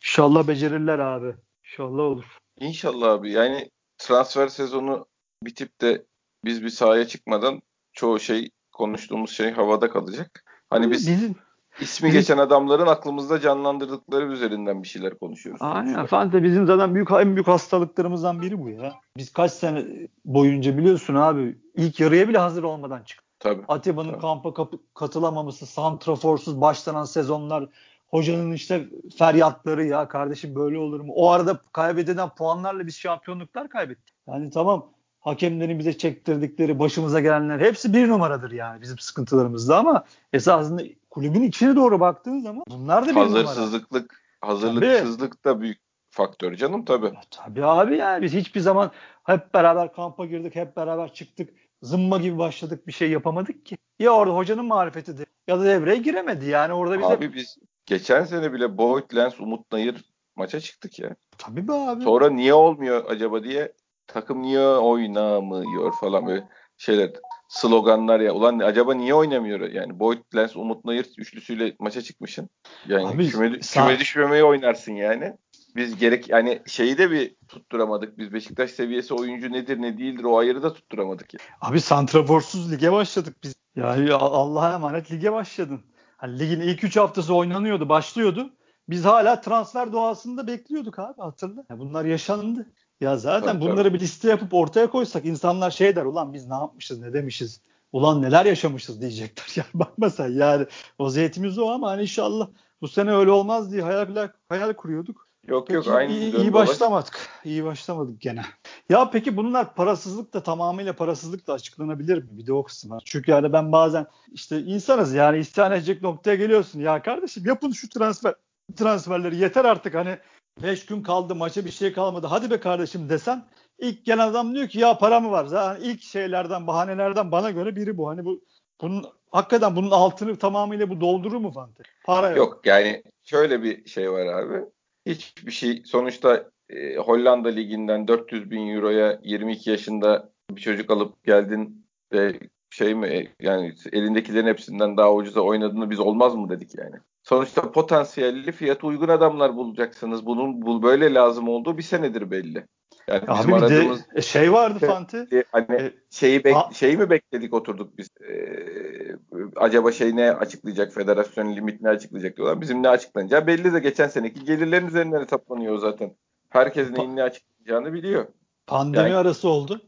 İnşallah becerirler abi. İnşallah olur. İnşallah abi. Yani transfer sezonu bitip de biz bir sahaya çıkmadan çoğu şey konuştuğumuz şey havada kalacak. Hani biz Bizim, ismi geçen adamların aklımızda canlandırdıkları üzerinden bir şeyler konuşuyoruz. Aynen. Fante bizim zaten büyük en büyük hastalıklarımızdan biri bu ya. Biz kaç sene boyunca biliyorsun abi ilk yarıya bile hazır olmadan çıktık. Tabii. Atiba'nın tabii. kampa kapı, katılamaması, santraforsuz başlanan sezonlar, hocanın işte feryatları ya kardeşim böyle olur mu? O arada kaybedilen puanlarla biz şampiyonluklar kaybettik. Yani tamam hakemlerin bize çektirdikleri, başımıza gelenler hepsi bir numaradır yani bizim sıkıntılarımızda ama esasında kulübün içine doğru baktığın zaman bunlar da bir Hazırsızlıklık, numara. hazırlıksızlık tabii. da büyük faktör canım tabii. Ya, tabii abi yani biz hiçbir zaman hep beraber kampa girdik, hep beraber çıktık. Zımma gibi başladık bir şey yapamadık ki. Ya orada hocanın marifetidir ya da devreye giremedi yani orada bize... Abi biz geçen sene bile Boyd, Lens, Umut Nayır maça çıktık ya. Tabii be abi. Sonra niye olmuyor acaba diye takım niye oynamıyor falan böyle şeyler sloganlar ya. Ulan acaba niye oynamıyor? Yani Boyd Lens, Umut Nayır üçlüsüyle maça çıkmışsın. Yani Abi, küme, sağ... küme düşmemeyi oynarsın yani. Biz gerek yani şeyi de bir tutturamadık. Biz Beşiktaş seviyesi oyuncu nedir ne değildir o ayırı da tutturamadık ya. Abi santraforsuz lige başladık biz. Yani Allah'a emanet lige başladın. Hani ligin ilk 3 haftası oynanıyordu, başlıyordu. Biz hala transfer doğasında bekliyorduk abi hatırla. Ya bunlar yaşandı. Ya zaten tabii, bunları tabii. bir liste yapıp ortaya koysak insanlar şey der ulan biz ne yapmışız ne demişiz. Ulan neler yaşamışız diyecekler. Yani bakma sen yani vaziyetimiz o ama hani inşallah bu sene öyle olmaz diye hayal, hayal kuruyorduk. Yok peki, yok aynı iyi, iyi başlamadık. İyi başlamadık gene. Ya peki bunlar parasızlık da tamamıyla parasızlık da açıklanabilir mi? Bir de o kısım var. Çünkü yani ben bazen işte insanız yani isyan edecek noktaya geliyorsun. Ya kardeşim yapın şu transfer transferleri yeter artık hani 5 gün kaldı maça bir şey kalmadı. Hadi be kardeşim desen ilk gelen adam diyor ki ya para mı var? Zaten ilk şeylerden bahanelerden bana göre biri bu. Hani bu bunun hakikaten bunun altını tamamıyla bu doldurur mu Fante? Para yok. Yok yani şöyle bir şey var abi. Hiçbir şey sonuçta e, Hollanda liginden 400 bin euroya 22 yaşında bir çocuk alıp geldin ve şey mi e, yani elindekilerin hepsinden daha ucuza oynadığını biz olmaz mı dedik yani. Sonuçta potansiyelli fiyat uygun adamlar bulacaksınız. Bunun bu böyle lazım olduğu bir senedir belli. Yani Abi bizim bir aradığımız de şey vardı şey- Fanti. hani E, şeyi bek a- şeyi mi bekledik oturduk biz? Ee, acaba şey ne açıklayacak? Federasyonun limit ne açıklayacak diyorlar. Bizim ne açıklanacağı belli de geçen seneki gelirlerin üzerinden hesaplanıyor zaten. Herkes neyin ne açıklayacağını biliyor. Pandemi Yani- arası oldu.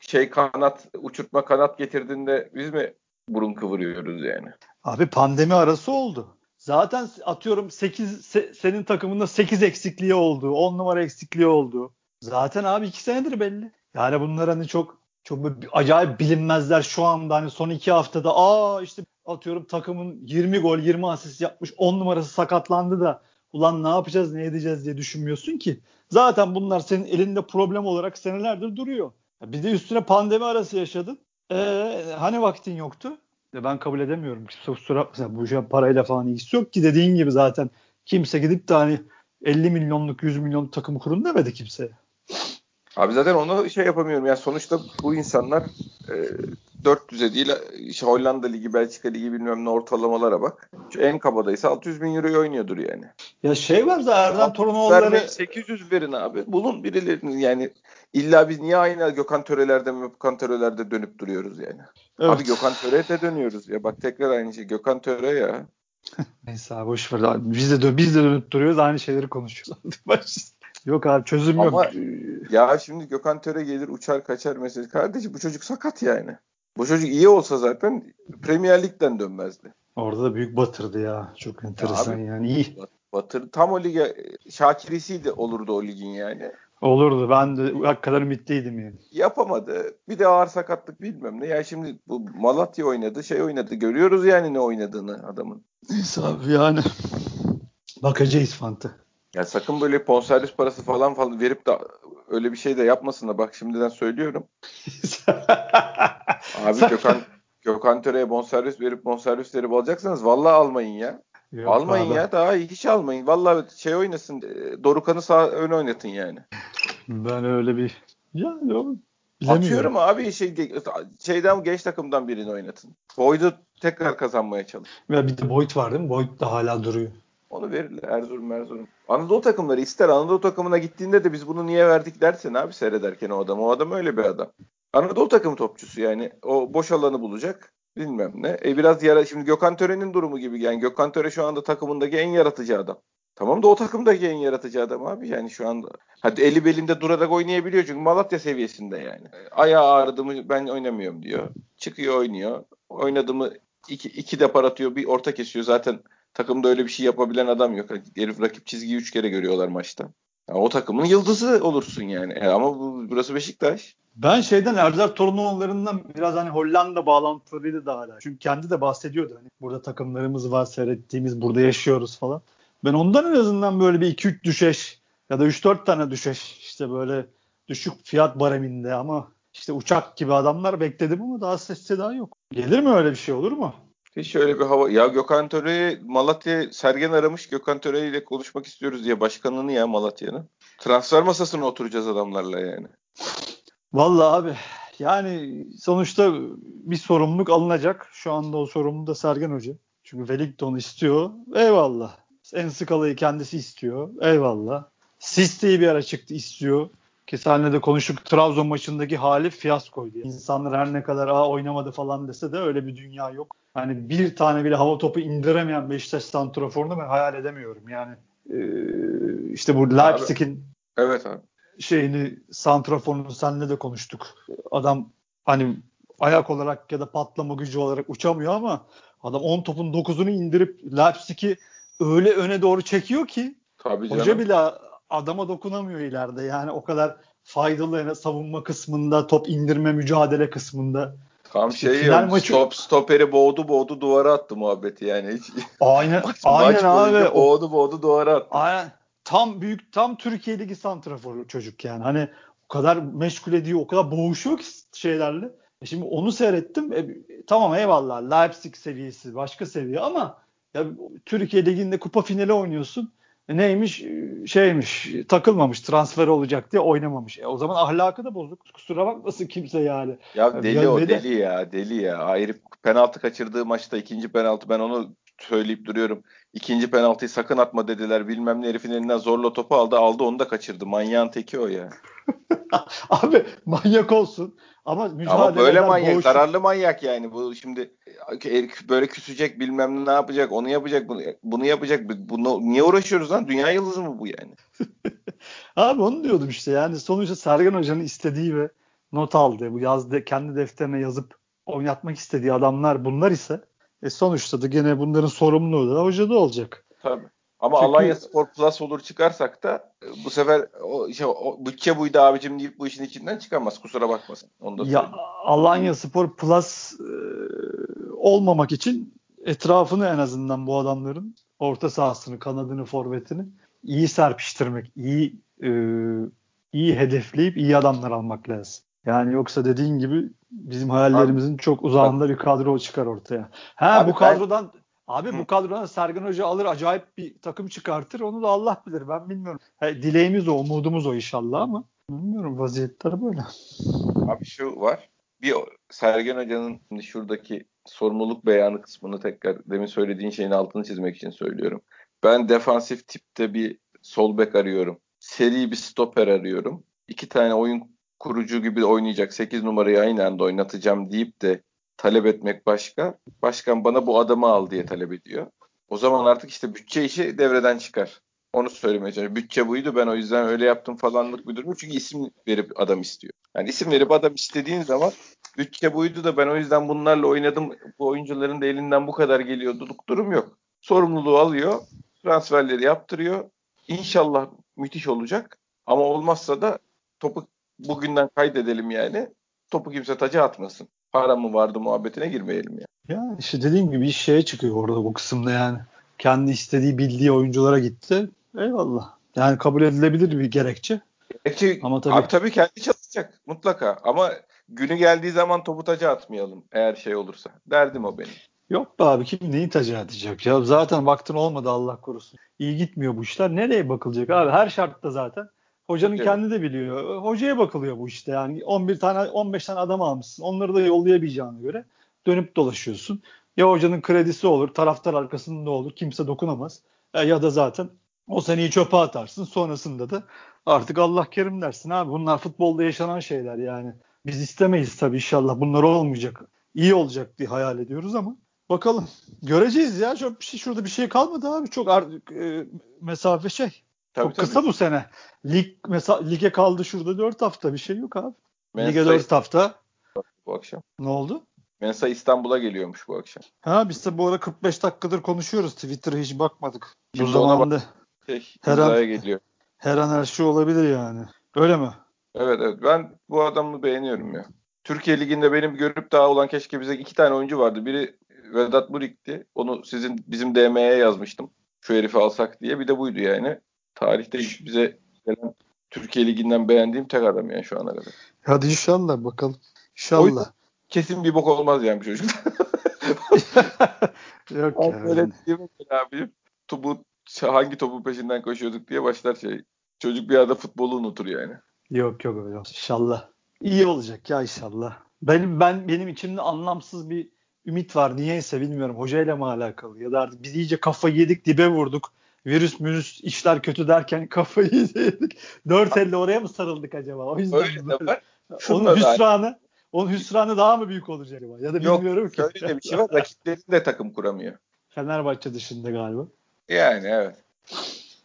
Şey kanat uçurtma kanat getirdiğinde biz mi burun kıvırıyoruz yani? Abi pandemi arası oldu. Zaten atıyorum 8 senin takımında 8 eksikliği oldu. 10 numara eksikliği oldu. Zaten abi 2 senedir belli. Yani bunlar hani çok çok acayip bilinmezler şu anda hani son 2 haftada aa işte atıyorum takımın 20 gol 20 asist yapmış 10 numarası sakatlandı da ulan ne yapacağız ne edeceğiz diye düşünmüyorsun ki. Zaten bunlar senin elinde problem olarak senelerdir duruyor. Bir de üstüne pandemi arası yaşadın. Ee, hani vaktin yoktu? Ben kabul edemiyorum. Kimse kusura bakmasın. Bu işin parayla falan ilgisi yok ki dediğin gibi zaten kimse gidip de hani 50 milyonluk 100 milyonluk takım kurun demedi kimse. Abi zaten onu şey yapamıyorum. Yani sonuçta bu insanlar e, 400'e değil işte Hollanda Ligi, Belçika Ligi bilmem ne ortalamalara bak. Şu en kabadaysa 600 bin euroyu oynuyordur yani. Ya şey var da Erden Vermeyin, Torunoğulları 800 verin abi. Bulun birilerini yani illa biz niye aynı Gökhan Töre'lerde Gökhan Töre'lerde dönüp duruyoruz yani. Evet. Abi Gökhan Töre'ye de dönüyoruz ya. Bak tekrar aynı şey. Gökhan Töre ya. Neyse abi boş ver. Biz de, biz de dönüp duruyoruz aynı şeyleri konuşuyoruz. Yok abi çözüm Ama- yok. Ya şimdi Gökhan Töre gelir uçar kaçar mesela. Kardeşim bu çocuk sakat yani. Bu çocuk iyi olsa zaten Premier Lig'den dönmezdi. Orada da büyük batırdı ya. Çok enteresan abi- yani. iyi. Batır tam o lige Şakirisi olurdu o ligin yani. Olurdu. Ben de hakikaten ümitliydim yani. Yapamadı. Bir de ağır sakatlık bilmem ne. Ya şimdi bu Malatya oynadı, şey oynadı. Görüyoruz yani ne oynadığını adamın. Neyse abi yani. Bakacağız Fanta. Ya sakın böyle bonservis parası falan falan verip de öyle bir şey de yapmasın da bak şimdiden söylüyorum. Abi Gökhan Gökhan Töre'ye bonservis verip bonservis verip alacaksanız vallahi almayın ya. Yok almayın abi. ya daha iyi hiç almayın. Vallahi şey oynasın. e, Dorukan'ı sağ ön oynatın yani. Ben öyle bir yani o- Atıyorum abi şey şeyden genç takımdan birini oynatın. Boyd'u tekrar kazanmaya çalış. Ve bir de Boyd var değil mi? Boyd da hala duruyor. Onu verirler Erzurum Erzurum. Anadolu takımları ister Anadolu takımına gittiğinde de biz bunu niye verdik dersin abi seyrederken o adam. O adam öyle bir adam. Anadolu takım topçusu yani. O boş alanı bulacak. Bilmem ne. E biraz yara şimdi Gökhan Töre'nin durumu gibi. Yani Gökhan Töre şu anda takımındaki en yaratıcı adam. Tamam da o takımdaki en yaratıcı adam abi yani şu anda. Hadi eli belinde durarak oynayabiliyor çünkü Malatya seviyesinde yani. Ayağı ağrıdı mı ben oynamıyorum diyor. Çıkıyor oynuyor. Oynadı mı iki, iki depar atıyor bir orta kesiyor. Zaten takımda öyle bir şey yapabilen adam yok. Herif rakip çizgiyi üç kere görüyorlar maçta. Ya o takımın yıldızı olursun yani. E ama bu, burası Beşiktaş. Ben şeyden Erdar Torunoğulları'ndan biraz hani Hollanda bağlantılarıyla da hala. Çünkü kendi de bahsediyordu hani burada takımlarımız var seyrettiğimiz burada yaşıyoruz falan. Ben ondan en azından böyle bir 2-3 düşeş ya da 3-4 tane düşeş işte böyle düşük fiyat bareminde ama işte uçak gibi adamlar bekledim ama daha ses seda yok. Gelir mi öyle bir şey olur mu? Hiç öyle bir hava. Ya Gökhan Töre Malatya Sergen aramış. Gökhan Töre ile konuşmak istiyoruz diye başkanını ya Malatya'nın. Transfer masasına oturacağız adamlarla yani. Vallahi abi yani sonuçta bir sorumluluk alınacak. Şu anda o sorumluluğu da Sergen Hoca. Çünkü Wellington istiyor. Eyvallah. En skalayı kendisi istiyor. Eyvallah. Siste'yi bir ara çıktı istiyor. Ki seninle de konuştuk. Trabzon maçındaki hali fiyaskoydu. İnsanlar her ne kadar Aa, oynamadı falan dese de öyle bir dünya yok. Hani bir tane bile hava topu indiremeyen Beşiktaş santraforunu ben hayal edemiyorum. Yani ee, işte bu Leipzig'in Evet abi. şeyini santraforunu seninle de konuştuk. Adam hani ayak olarak ya da patlama gücü olarak uçamıyor ama adam 10 topun 9'unu indirip Leipzig'i öyle öne doğru çekiyor ki Tabii canım. hoca bile adama dokunamıyor ileride. Yani o kadar faydalı yani savunma kısmında, top indirme mücadele kısmında. Tam İşte şey ya, maçı- stop, stoperi boğdu boğdu duvara attı muhabbeti yani. Hiç, Aynen maç, aynen maç abi. boğdu boğdu duvara attı. Aynen. Tam büyük tam Türkiye Ligi santraforu çocuk yani. Hani o kadar meşgul ediyor, o kadar boğuşuyor ki şeylerle. E şimdi onu seyrettim. E, tamam eyvallah Leipzig seviyesi başka seviye ama ya Türkiye Ligi'nde kupa finali oynuyorsun. Neymiş? Şeymiş. Takılmamış. Transfer olacak diye oynamamış. E o zaman ahlakı da bozuk. Kusura bakmasın kimse yani. Ya deli bir- o de- deli ya deli ya. Herif penaltı kaçırdığı maçta ikinci penaltı ben onu söyleyip duruyorum. İkinci penaltıyı sakın atma dediler. Bilmem ne herifin elinden zorla topu aldı. Aldı onu da kaçırdı. Manyağın teki o ya. Abi manyak olsun ama mücadele Ama böyle manyak, boğuş... zararlı manyak yani. Bu şimdi böyle küsecek bilmem ne yapacak, onu yapacak, bunu, bunu yapacak. Bunu, niye uğraşıyoruz lan? Dünya yıldızı mı bu yani? Abi onu diyordum işte yani sonuçta Sergen Hoca'nın istediği ve not aldığı, bu yazdı, kendi defterine yazıp oynatmak istediği adamlar bunlar ise e sonuçta da gene bunların sorumluluğu da hocada olacak. Tabii. Ama Çünkü, Alanya Spor Plus olur çıkarsak da e, bu sefer o, işte, o bütçe buydu abicim deyip bu işin içinden çıkamaz. Kusura bakmasın. Onu da ya Alanya Spor Plus e, olmamak için etrafını en azından bu adamların orta sahasını, kanadını, forvetini iyi serpiştirmek, iyi e, iyi hedefleyip iyi adamlar almak lazım. Yani yoksa dediğin gibi bizim hayallerimizin abi, çok uzağında bir kadro çıkar ortaya. Ha abi bu kadrodan ben, Abi Hı. bu kadrodan Sergen Hoca alır acayip bir takım çıkartır. Onu da Allah bilir. Ben bilmiyorum. He, dileğimiz o, umudumuz o inşallah ama bilmiyorum vaziyetler böyle. Abi şu var. Bir Sergen Hoca'nın şuradaki sorumluluk beyanı kısmını tekrar demin söylediğin şeyin altını çizmek için söylüyorum. Ben defansif tipte bir sol bek arıyorum. Seri bir stoper arıyorum. İki tane oyun kurucu gibi oynayacak 8 numarayı aynı anda oynatacağım deyip de talep etmek başka. Başkan bana bu adamı al diye talep ediyor. O zaman artık işte bütçe işi devreden çıkar. Onu söylemeye çalışıyorum. Bütçe buydu ben o yüzden öyle yaptım falanlık bir durum. Çünkü isim verip adam istiyor. Yani isim verip adam istediğin zaman bütçe buydu da ben o yüzden bunlarla oynadım. Bu oyuncuların da elinden bu kadar geliyordu. Durum yok. Sorumluluğu alıyor. Transferleri yaptırıyor. İnşallah müthiş olacak. Ama olmazsa da topu bugünden kaydedelim yani. Topu kimse taca atmasın para mı vardı muhabbetine girmeyelim ya. Ya işte dediğim gibi iş şeye çıkıyor orada bu kısımda yani. Kendi istediği bildiği oyunculara gitti. Eyvallah. Yani kabul edilebilir bir gerekçe. Gerekçe ama tabii, abi tabii kendi çalışacak mutlaka ama günü geldiği zaman topu taca atmayalım eğer şey olursa. Derdim o benim. Yok be abi kim neyi taca atacak ya zaten baktın olmadı Allah korusun. İyi gitmiyor bu işler. Nereye bakılacak abi her şartta zaten Hocanın evet. kendi de biliyor. Hocaya bakılıyor bu işte yani 11 tane 15 tane adam almışsın. Onları da yollayabileceğine göre dönüp dolaşıyorsun. Ya hocanın kredisi olur, taraftar arkasında olur. Kimse dokunamaz. E, ya da zaten o seneyi çöpe atarsın. Sonrasında da artık Allah kerim dersin abi. Bunlar futbolda yaşanan şeyler yani. Biz istemeyiz tabii inşallah. Bunlar olmayacak. İyi olacak diye hayal ediyoruz ama bakalım. Göreceğiz ya. Çok bir şey şurada bir şey kalmadı abi. Çok e, mesafe şey. Tabii, Çok tabii. kısa bu sene. Lig mesela lige kaldı şurada 4 hafta bir şey yok abi. Mensa Lige 4 hafta. Bu akşam. Ne oldu? Mensa İstanbul'a geliyormuş bu akşam. Ha biz de bu ara 45 dakikadır konuşuyoruz. Twitter'a hiç bakmadık. Şimdi bu zamanda bak- şey, her an, geliyor. her an her şey olabilir yani. Öyle mi? Evet evet. Ben bu adamı beğeniyorum ya. Türkiye Ligi'nde benim görüp daha olan keşke bize iki tane oyuncu vardı. Biri Vedat Murik'ti. Onu sizin bizim DM'ye yazmıştım. Şu herifi alsak diye. Bir de buydu yani tarihte bize gelen Türkiye Ligi'nden beğendiğim tek adam yani şu ana kadar. Hadi inşallah bakalım. İnşallah. kesin bir bok olmaz yani bu çocuk. Yok yani. Öyle abi. Topu, hangi topun peşinden koşuyorduk diye başlar şey. Çocuk bir arada futbolu unutur yani. Yok yok öyle İnşallah. İyi olacak ya inşallah. Benim ben benim içimde anlamsız bir ümit var. Niyeyse bilmiyorum. Hocayla mı alakalı ya da artık biz iyice kafayı yedik dibe vurduk virüs mürüs işler kötü derken kafayı yedik. Dört elle oraya mı sarıldık acaba? O yüzden Öyle de var. Onun hüsranı onun hüsranı daha mı büyük olacak acaba? Ya da bilmiyorum Yok, ki. Öyle de bir şey var. Rakiplerin de takım kuramıyor. Fenerbahçe dışında galiba. Yani evet.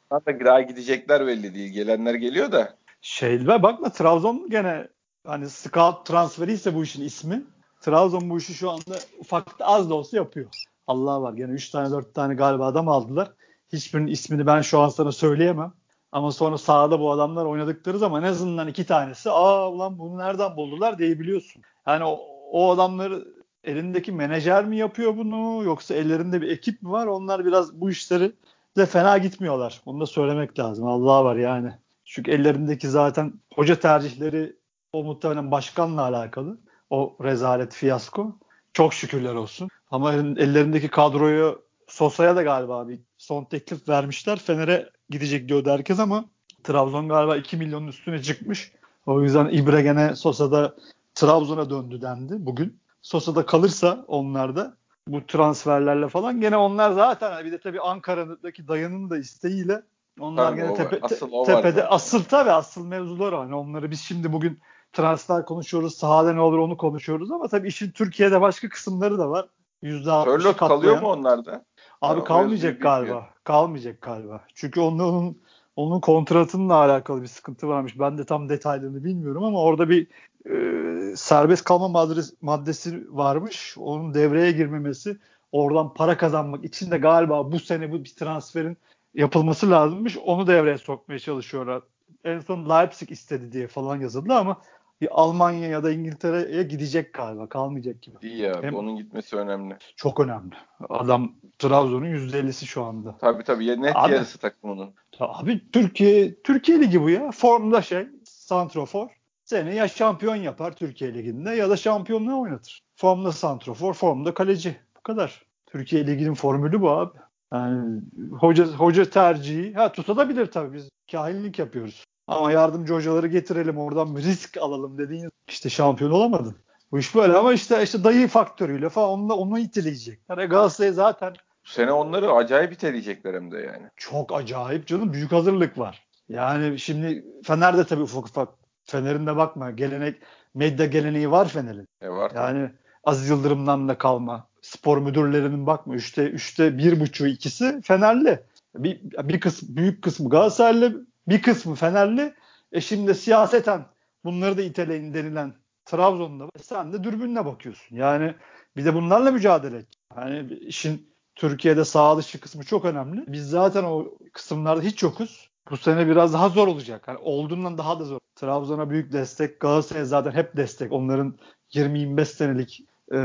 Hatta daha gidecekler belli değil. Gelenler geliyor da. Şey bakma Trabzon gene hani scout transferi ise bu işin ismi. Trabzon bu işi şu anda ufak az da olsa yapıyor. Allah var. Gene 3 tane 4 tane galiba adam aldılar. Hiçbirinin ismini ben şu an sana söyleyemem. Ama sonra sahada bu adamlar oynadıkları zaman en azından iki tanesi aa ulan bunu nereden buldular diyebiliyorsun. Yani o, o adamları elindeki menajer mi yapıyor bunu yoksa ellerinde bir ekip mi var? Onlar biraz bu işleri de fena gitmiyorlar. Onu da söylemek lazım. Allah var yani. Çünkü ellerindeki zaten hoca tercihleri o muhtemelen başkanla alakalı. O rezalet fiyasko. Çok şükürler olsun. Ama ellerindeki kadroyu Sosa'ya da galiba bir son teklif vermişler. Fener'e gidecek diyordu herkes ama Trabzon galiba 2 milyonun üstüne çıkmış. O yüzden İbre gene Sosa'da Trabzon'a döndü dendi bugün. Sosa'da kalırsa onlar da bu transferlerle falan gene onlar zaten bir de tabii Ankara'daki dayının da isteğiyle Onlar tabii, gene tepe, asıl o tepede. Var asıl tabii asıl mevzular. Yani onları biz şimdi bugün transfer konuşuyoruz. Sahada ne olur onu konuşuyoruz ama tabii işin Türkiye'de başka kısımları da var. %60'ı kalıyor mu onlarda? Abi ya, kalmayacak galiba. Kalmayacak galiba. Çünkü onun onun kontratınla alakalı bir sıkıntı varmış. Ben de tam detaylarını bilmiyorum ama orada bir e, serbest kalma maddesi, maddesi varmış. Onun devreye girmemesi oradan para kazanmak için de galiba bu sene bu bir transferin yapılması lazımmış. Onu devreye sokmaya çalışıyorlar. En son Leipzig istedi diye falan yazıldı ama bir Almanya ya da İngiltere'ye gidecek galiba. Kalmayacak gibi. İyi ya. Hem, onun gitmesi önemli. Çok önemli. Adam Trabzon'un %50'si şu anda. Tabii tabii. Net abi, yarısı takımının. Abi Türkiye Türkiye Ligi bu ya. Formda şey. Santrofor. Seni ya şampiyon yapar Türkiye Ligi'nde ya da şampiyonluğu oynatır. Formda santrofor, formda kaleci. Bu kadar. Türkiye Ligi'nin formülü bu abi. Yani hoca hoca tercihi ha tutabilir tabii biz kahinlik yapıyoruz. Ama yardımcı hocaları getirelim oradan bir risk alalım dediğin işte şampiyon olamadın. Bu iş böyle ama işte işte dayı faktörüyle falan onunla onu iteleyecek. Yani Galatasaray zaten bu sene onları acayip iteleyecekler hem de yani. Çok acayip canım. Büyük hazırlık var. Yani şimdi Fener'de tabii ufak ufak Fener'in de bakma gelenek medya geleneği var Fener'in. E var. Yani Aziz Yıldırım'dan da kalma. Spor müdürlerinin bakma üçte üçte bir buçuğu ikisi Fenerli. Bir, bir kısmı büyük kısmı Galatasaraylı bir kısmı Fenerli. E şimdi siyaseten bunları da iteleyin denilen Trabzon'da sen de dürbünle bakıyorsun. Yani bir de bunlarla mücadele et. Yani işin Türkiye'de sağ dışı kısmı çok önemli. Biz zaten o kısımlarda hiç yokuz. Bu sene biraz daha zor olacak. Yani olduğundan daha da zor. Trabzon'a büyük destek. Galatasaray'a zaten hep destek. Onların 20-25 senelik e,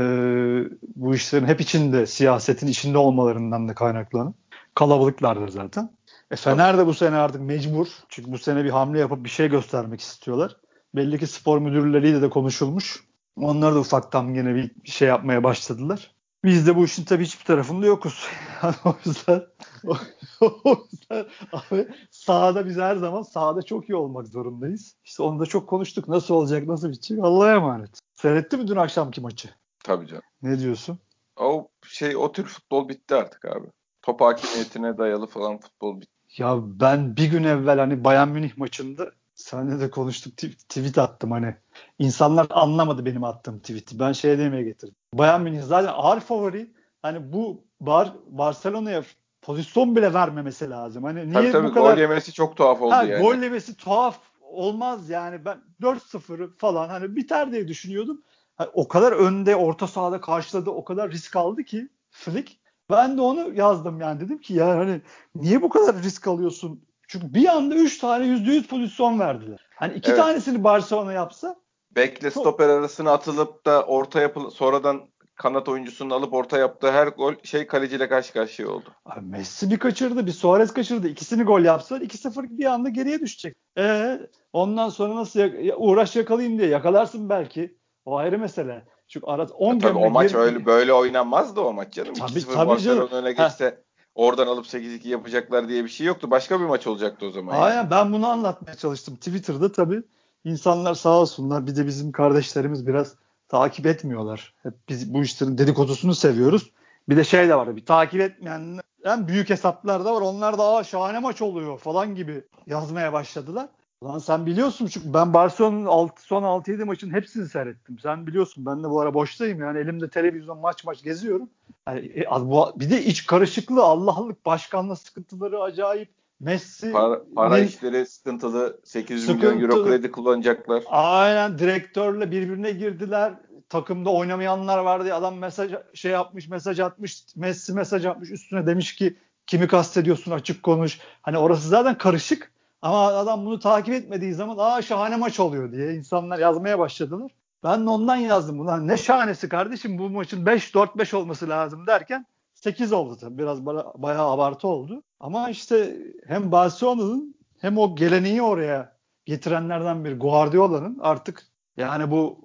bu işlerin hep içinde, siyasetin içinde olmalarından da kaynaklanır. Kalabalıklardır zaten. E Fener de bu sene artık mecbur. Çünkü bu sene bir hamle yapıp bir şey göstermek istiyorlar. Belli ki spor müdürleriyle de konuşulmuş. Onlar da ufaktan yine bir şey yapmaya başladılar. Biz de bu işin tabii hiçbir tarafında yokuz. Yani o yüzden o, o yüzden abi sahada biz her zaman sahada çok iyi olmak zorundayız. İşte onu da çok konuştuk. Nasıl olacak, nasıl bitecek Allah'a emanet. Seyretti mi dün akşamki maçı? Tabii canım. Ne diyorsun? O şey o tür futbol bitti artık abi. Top hakimiyetine dayalı falan futbol bitti. Ya ben bir gün evvel hani Bayern Münih maçında seninle de konuştuk tweet attım hani. insanlar anlamadı benim attığım tweet'i. Ben şeye demeye getirdim. Bayern Münih zaten ağır favori. Hani bu Bar Barcelona'ya pozisyon bile vermemesi lazım. Hani niye tabii, tabii, bu kadar gol yemesi çok tuhaf oldu ha, yani. Gol yemesi tuhaf olmaz yani. Ben 4-0 falan hani biter diye düşünüyordum. Hani o kadar önde orta sahada karşıladı. O kadar risk aldı ki Flick. Ben de onu yazdım yani dedim ki ya hani niye bu kadar risk alıyorsun? Çünkü bir anda 3 tane %100 pozisyon verdiler. Hani iki evet. tanesini Barcelona yapsa Bekle stoper arasına atılıp da orta yapıl sonradan kanat oyuncusunu alıp orta yaptığı her gol şey kaleciyle karşı karşıya oldu. Abi Messi bir kaçırdı, bir Suarez kaçırdı. İkisini gol yapsa 2-0 bir anda geriye düşecek. Ee, ondan sonra nasıl ya- uğraş yakalayayım diye yakalarsın belki. O ayrı mesele. Çünkü arada 10 tabii o maç öyle böyle oynanmazdı o maç canım. Tabii 2-0 tabii canım. öne geçse Heh. oradan alıp 8-2 yapacaklar diye bir şey yoktu. Başka bir maç olacaktı o zaman. Aynen yani. ben bunu anlatmaya çalıştım. Twitter'da tabii insanlar sağ olsunlar. Bir de bizim kardeşlerimiz biraz takip etmiyorlar. Hep biz bu işlerin dedikodusunu seviyoruz. Bir de şey de var. Bir takip etmeyen en büyük hesaplar da var. Onlar da Aa, şahane maç oluyor falan gibi yazmaya başladılar. Lan sen biliyorsun çünkü ben Barcelona'nın son 6-7 maçın hepsini seyrettim. Sen biliyorsun ben de bu ara boştayım yani elimde televizyon maç maç geziyorum. Yani, e, bu, bir de iç karışıklığı Allah'lık başkanla sıkıntıları acayip. Messi para, para ne, işleri sıkıntılı 800 sıkıntılı. milyon euro kredi kullanacaklar. Aynen direktörle birbirine girdiler. Takımda oynamayanlar vardı. Adam mesaj şey yapmış, mesaj atmış. Messi mesaj atmış. Üstüne demiş ki kimi kastediyorsun açık konuş. Hani orası zaten karışık. Ama adam bunu takip etmediği zaman aa şahane maç oluyor diye insanlar yazmaya başladılar. Ben de ondan yazdım. Ulan ne şahanesi kardeşim bu maçın 5-4-5 olması lazım derken 8 oldu tabii. Biraz bayağı abartı oldu. Ama işte hem Barcelona'nın hem o geleneği oraya getirenlerden bir Guardiola'nın artık yani bu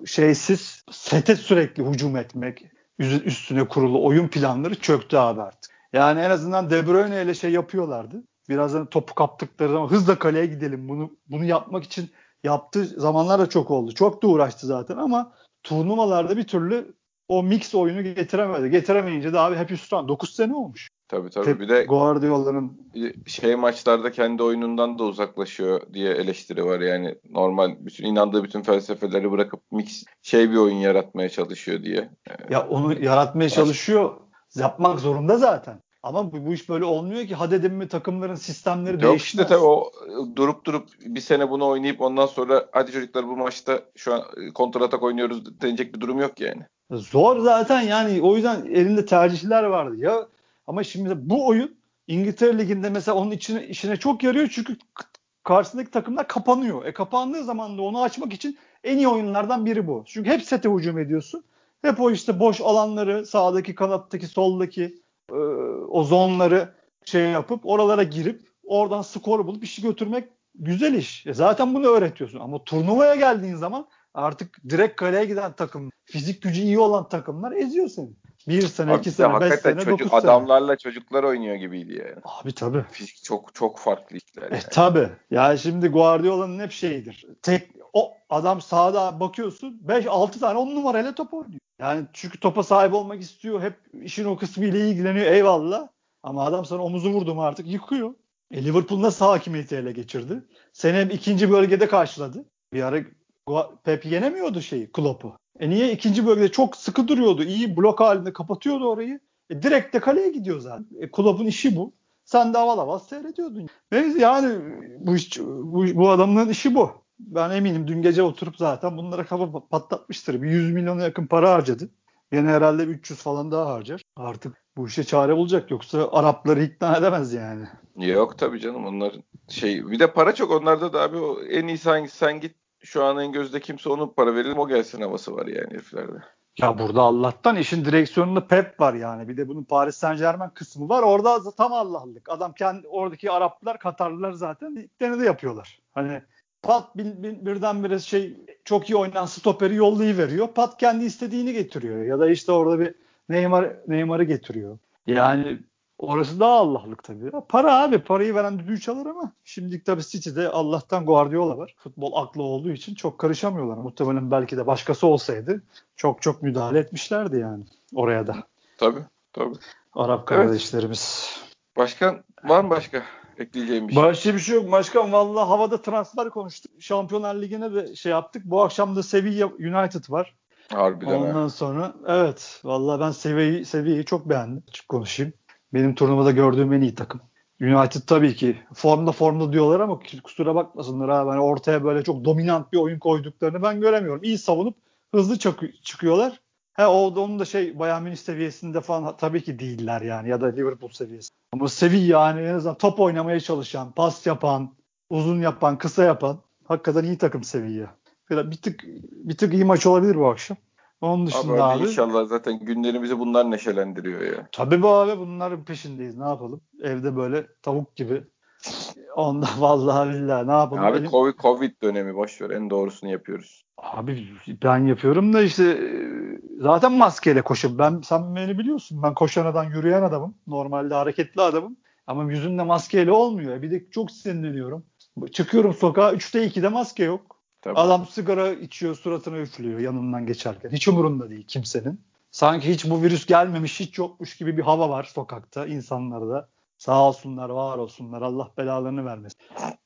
ıı, şeysiz sete sürekli hücum etmek, üstüne kurulu oyun planları çöktü abi artık. Yani en azından De Bruyne ile şey yapıyorlardı. Birazdan topu kaptıkları zaman hızla kaleye gidelim. Bunu bunu yapmak için yaptığı zamanlar da çok oldu. Çok da uğraştı zaten ama turnuvalarda bir türlü o mix oyunu getiremedi. Getiremeyince de abi hep üstten 9 sene olmuş. Tabii tabii. Pep bir de Guardiola'nın şey maçlarda kendi oyunundan da uzaklaşıyor diye eleştiri var. Yani normal bütün inandığı bütün felsefeleri bırakıp mix şey bir oyun yaratmaya çalışıyor diye. ya onu yaratmaya çalışıyor. Yapmak zorunda zaten. Ama bu, bu iş böyle olmuyor ki. Hadi dedim mi takımların sistemleri Yok değişmez. işte tabii o durup durup bir sene bunu oynayıp ondan sonra hadi çocuklar bu maçta şu an kontra atak oynuyoruz denecek bir durum yok yani. Zor zaten yani o yüzden elinde tercihler vardı. Ya ama şimdi bu oyun İngiltere Ligi'nde mesela onun içine, işine çok yarıyor çünkü karşısındaki takımlar kapanıyor. E kapandığı zaman da onu açmak için en iyi oyunlardan biri bu. Çünkü hep sete hücum ediyorsun. Hep o işte boş alanları sağdaki kanattaki soldaki e, o zonları şey yapıp oralara girip oradan skor bulup işi götürmek güzel iş. E zaten bunu öğretiyorsun ama turnuvaya geldiğin zaman artık direkt kaleye giden takım, fizik gücü iyi olan takımlar eziyor seni. Bir sene, Abi iki sene, beş sene, çocuk, dokuz sene. adamlarla çocuklar oynuyor gibiydi yani. Abi tabii. Fizik çok çok farklı işler. E Yani. tabi. Ya şimdi Guardiola'nın hep şeyidir. Tek o adam sahada bakıyorsun 5-6 tane 10 numarayla top oynuyor. Yani çünkü topa sahip olmak istiyor. Hep işin o kısmı ile ilgileniyor. Eyvallah. Ama adam sana omuzu vurdu mu artık yıkıyor. E Liverpool nasıl hakimiyeti ele geçirdi? Seni ikinci bölgede karşıladı. Bir ara Pep yenemiyordu şeyi Klopp'u. E niye? ikinci bölgede çok sıkı duruyordu. İyi blok halinde kapatıyordu orayı. E direkt de kaleye gidiyor zaten. E Klopp'un işi bu. Sen de aval aval seyrediyordun. Neyse yani bu, iş, bu, bu adamın işi bu. Ben eminim dün gece oturup zaten bunlara kafa patlatmıştır. Bir 100 milyona yakın para harcadı. Yine herhalde 300 falan daha harcar. Artık bu işe çare bulacak. Yoksa Arapları ikna edemez yani. Yok tabii canım onlar şey bir de para çok onlarda da abi o en iyisi hangisi sen git şu an en gözde kimse onun para verelim o gelsin havası var yani heriflerde. Ya burada Allah'tan işin direksiyonunda Pep var yani. Bir de bunun Paris Saint Germain kısmı var. Orada tam Allah'lık. Adam kendi oradaki Araplar, Katarlılar zaten ilklerini de yapıyorlar. Hani Pat bir, bir, birdenbire şey çok iyi oynayan stoperi yollayıveriyor. Pat kendi istediğini getiriyor. Ya da işte orada bir Neymar Neymar'ı getiriyor. Yani orası daha Allah'lık tabii. Para abi. Parayı veren düdüğü çalar ama şimdilik tabii City'de Allah'tan Guardiola var. Futbol aklı olduğu için çok karışamıyorlar. Muhtemelen belki de başkası olsaydı çok çok müdahale etmişlerdi yani oraya da. Tabii tabii. Arap kardeşlerimiz. Evet. Başkan var mı başka ekleyeceğim bir şey? Başka bir şey yok. Başkan valla havada transfer konuştuk. Şampiyonlar Ligi'ne de şey yaptık. Bu akşam da Sevilla United var. Harbiden Ondan ha. sonra evet valla ben Sevilla'yı Sevilla'yı çok beğendim. Açık konuşayım. Benim turnuvada gördüğüm en iyi takım. United tabii ki formda formda diyorlar ama kusura bakmasınlar abi. Yani ortaya böyle çok dominant bir oyun koyduklarını ben göremiyorum. İyi savunup hızlı çıkıyorlar. He o onun da şey Bayern Münih seviyesinde falan tabii ki değiller yani ya da Liverpool seviyesi. Ama Sevilla yani en azından top oynamaya çalışan, pas yapan, uzun yapan, kısa yapan hakikaten iyi takım Sevilla. Bir tık bir tık iyi maç olabilir bu akşam. Onun dışında abi, abi inşallah zaten günlerimizi bunlar neşelendiriyor ya. Tabii bu abi bunların peşindeyiz. Ne yapalım? Evde böyle tavuk gibi. Onda vallahi billahi ne yapalım? Abi Elim... Covid, Covid dönemi boş ver. En doğrusunu yapıyoruz. Abi ben yapıyorum da işte zaten maskeyle koşup ben sen beni biliyorsun. Ben koşan adam, yürüyen adamım. Normalde hareketli adamım. Ama yüzümde maskeyle olmuyor. Bir de çok sinirleniyorum. Çıkıyorum sokağa 3'te 2'de maske yok. Tabii. Adam sigara içiyor suratına üflüyor yanından geçerken. Hiç umurunda değil kimsenin. Sanki hiç bu virüs gelmemiş hiç yokmuş gibi bir hava var sokakta insanlarda. Sağ olsunlar var olsunlar Allah belalarını vermesin.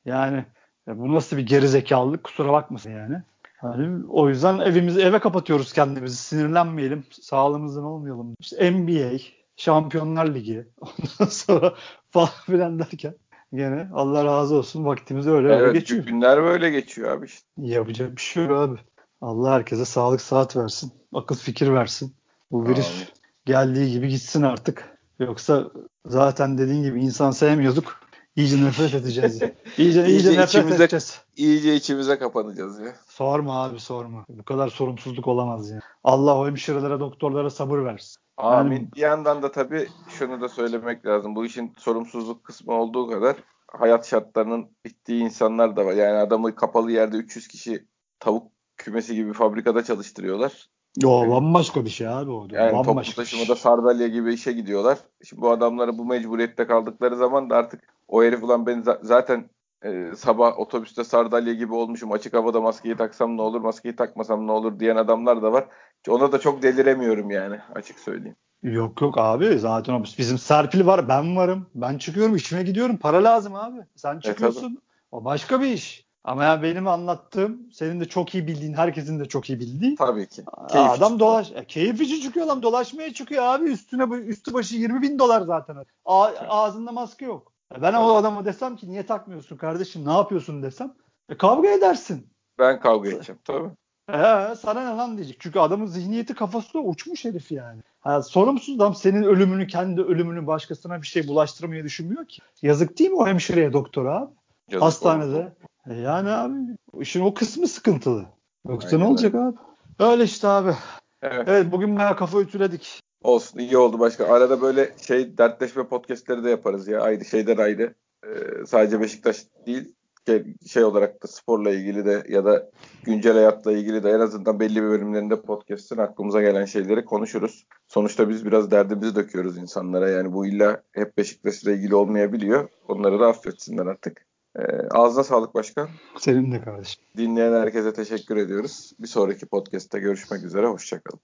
Yani bu nasıl bir gerizekalılık kusura bakmasın yani. yani. O yüzden evimizi eve kapatıyoruz kendimizi sinirlenmeyelim sağlığımızdan olmayalım. İşte NBA, Şampiyonlar Ligi ondan sonra falan filan derken Gene Allah razı olsun vaktimiz öyle evet, öyle geçiyor. Günler böyle geçiyor abi işte. Yapacak bir şey yok abi. Allah herkese sağlık saat versin. Akıl fikir versin. Bu virüs Amin. geldiği gibi gitsin artık. Yoksa zaten dediğin gibi insan sevmiyorduk. İyice nefret edeceğiz. Ya. İyice, iyice, nefret içimize, edeceğiz. İyice içimize kapanacağız ya. Sorma abi sorma. Bu kadar sorumsuzluk olamaz ya. Allah o hemşirelere, doktorlara sabır versin. Amin. Yani, bir yandan da tabii şunu da söylemek lazım. Bu işin sorumsuzluk kısmı olduğu kadar hayat şartlarının bittiği insanlar da var. Yani adamı kapalı yerde 300 kişi tavuk kümesi gibi fabrikada çalıştırıyorlar. Yo bambaşka bir şey abi o. Yani bambaşka toplu taşımada şey. sardalya gibi işe gidiyorlar. Şimdi bu adamları bu mecburiyette kaldıkları zaman da artık o herif ulan ben zaten e, sabah otobüste sardalya gibi olmuşum açık havada maskeyi taksam ne olur maskeyi takmasam ne olur diyen adamlar da var. Ona da çok deliremiyorum yani açık söyleyeyim. Yok yok abi zaten o bizim Serpil var ben varım. Ben çıkıyorum işime gidiyorum para lazım abi. Sen çıkıyorsun e, o başka bir iş. Ama yani benim anlattığım senin de çok iyi bildiğin herkesin de çok iyi bildiği. Tabii ki. Keyif adam dolaş e, keyif için çıkıyor adam dolaşmaya çıkıyor abi üstüne üstü başı 20 bin dolar zaten. A, ağzında maske yok. E, ben o adama desem ki niye takmıyorsun kardeşim ne yapıyorsun desem e, kavga edersin. Ben kavga edeceğim tabii. Ee, sana ne lan diyecek. Çünkü adamın zihniyeti kafasında uçmuş herif yani. Ha, sorumsuz adam senin ölümünü kendi ölümünü başkasına bir şey bulaştırmayı düşünmüyor ki. Yazık değil mi o hemşireye doktora abi? Yazık Hastanede. E yani abi işin o kısmı sıkıntılı. Yoksa ne olacak abi? Öyle işte abi. Evet. evet bugün bayağı kafa ütüledik. Olsun iyi oldu başka. Arada böyle şey dertleşme podcastleri de yaparız ya. Ayrı şeyden ayrı. Ee, sadece Beşiktaş değil şey olarak da sporla ilgili de ya da güncel hayatla ilgili de en azından belli bir bölümlerinde podcast'ın aklımıza gelen şeyleri konuşuruz. Sonuçta biz biraz derdimizi döküyoruz insanlara. Yani bu illa hep Beşiktaş'la ilgili olmayabiliyor. Onları da affetsinler artık. Ee, ağzına sağlık başkan. Senin de kardeşim. Dinleyen herkese teşekkür ediyoruz. Bir sonraki podcast'te görüşmek üzere. Hoşçakalın.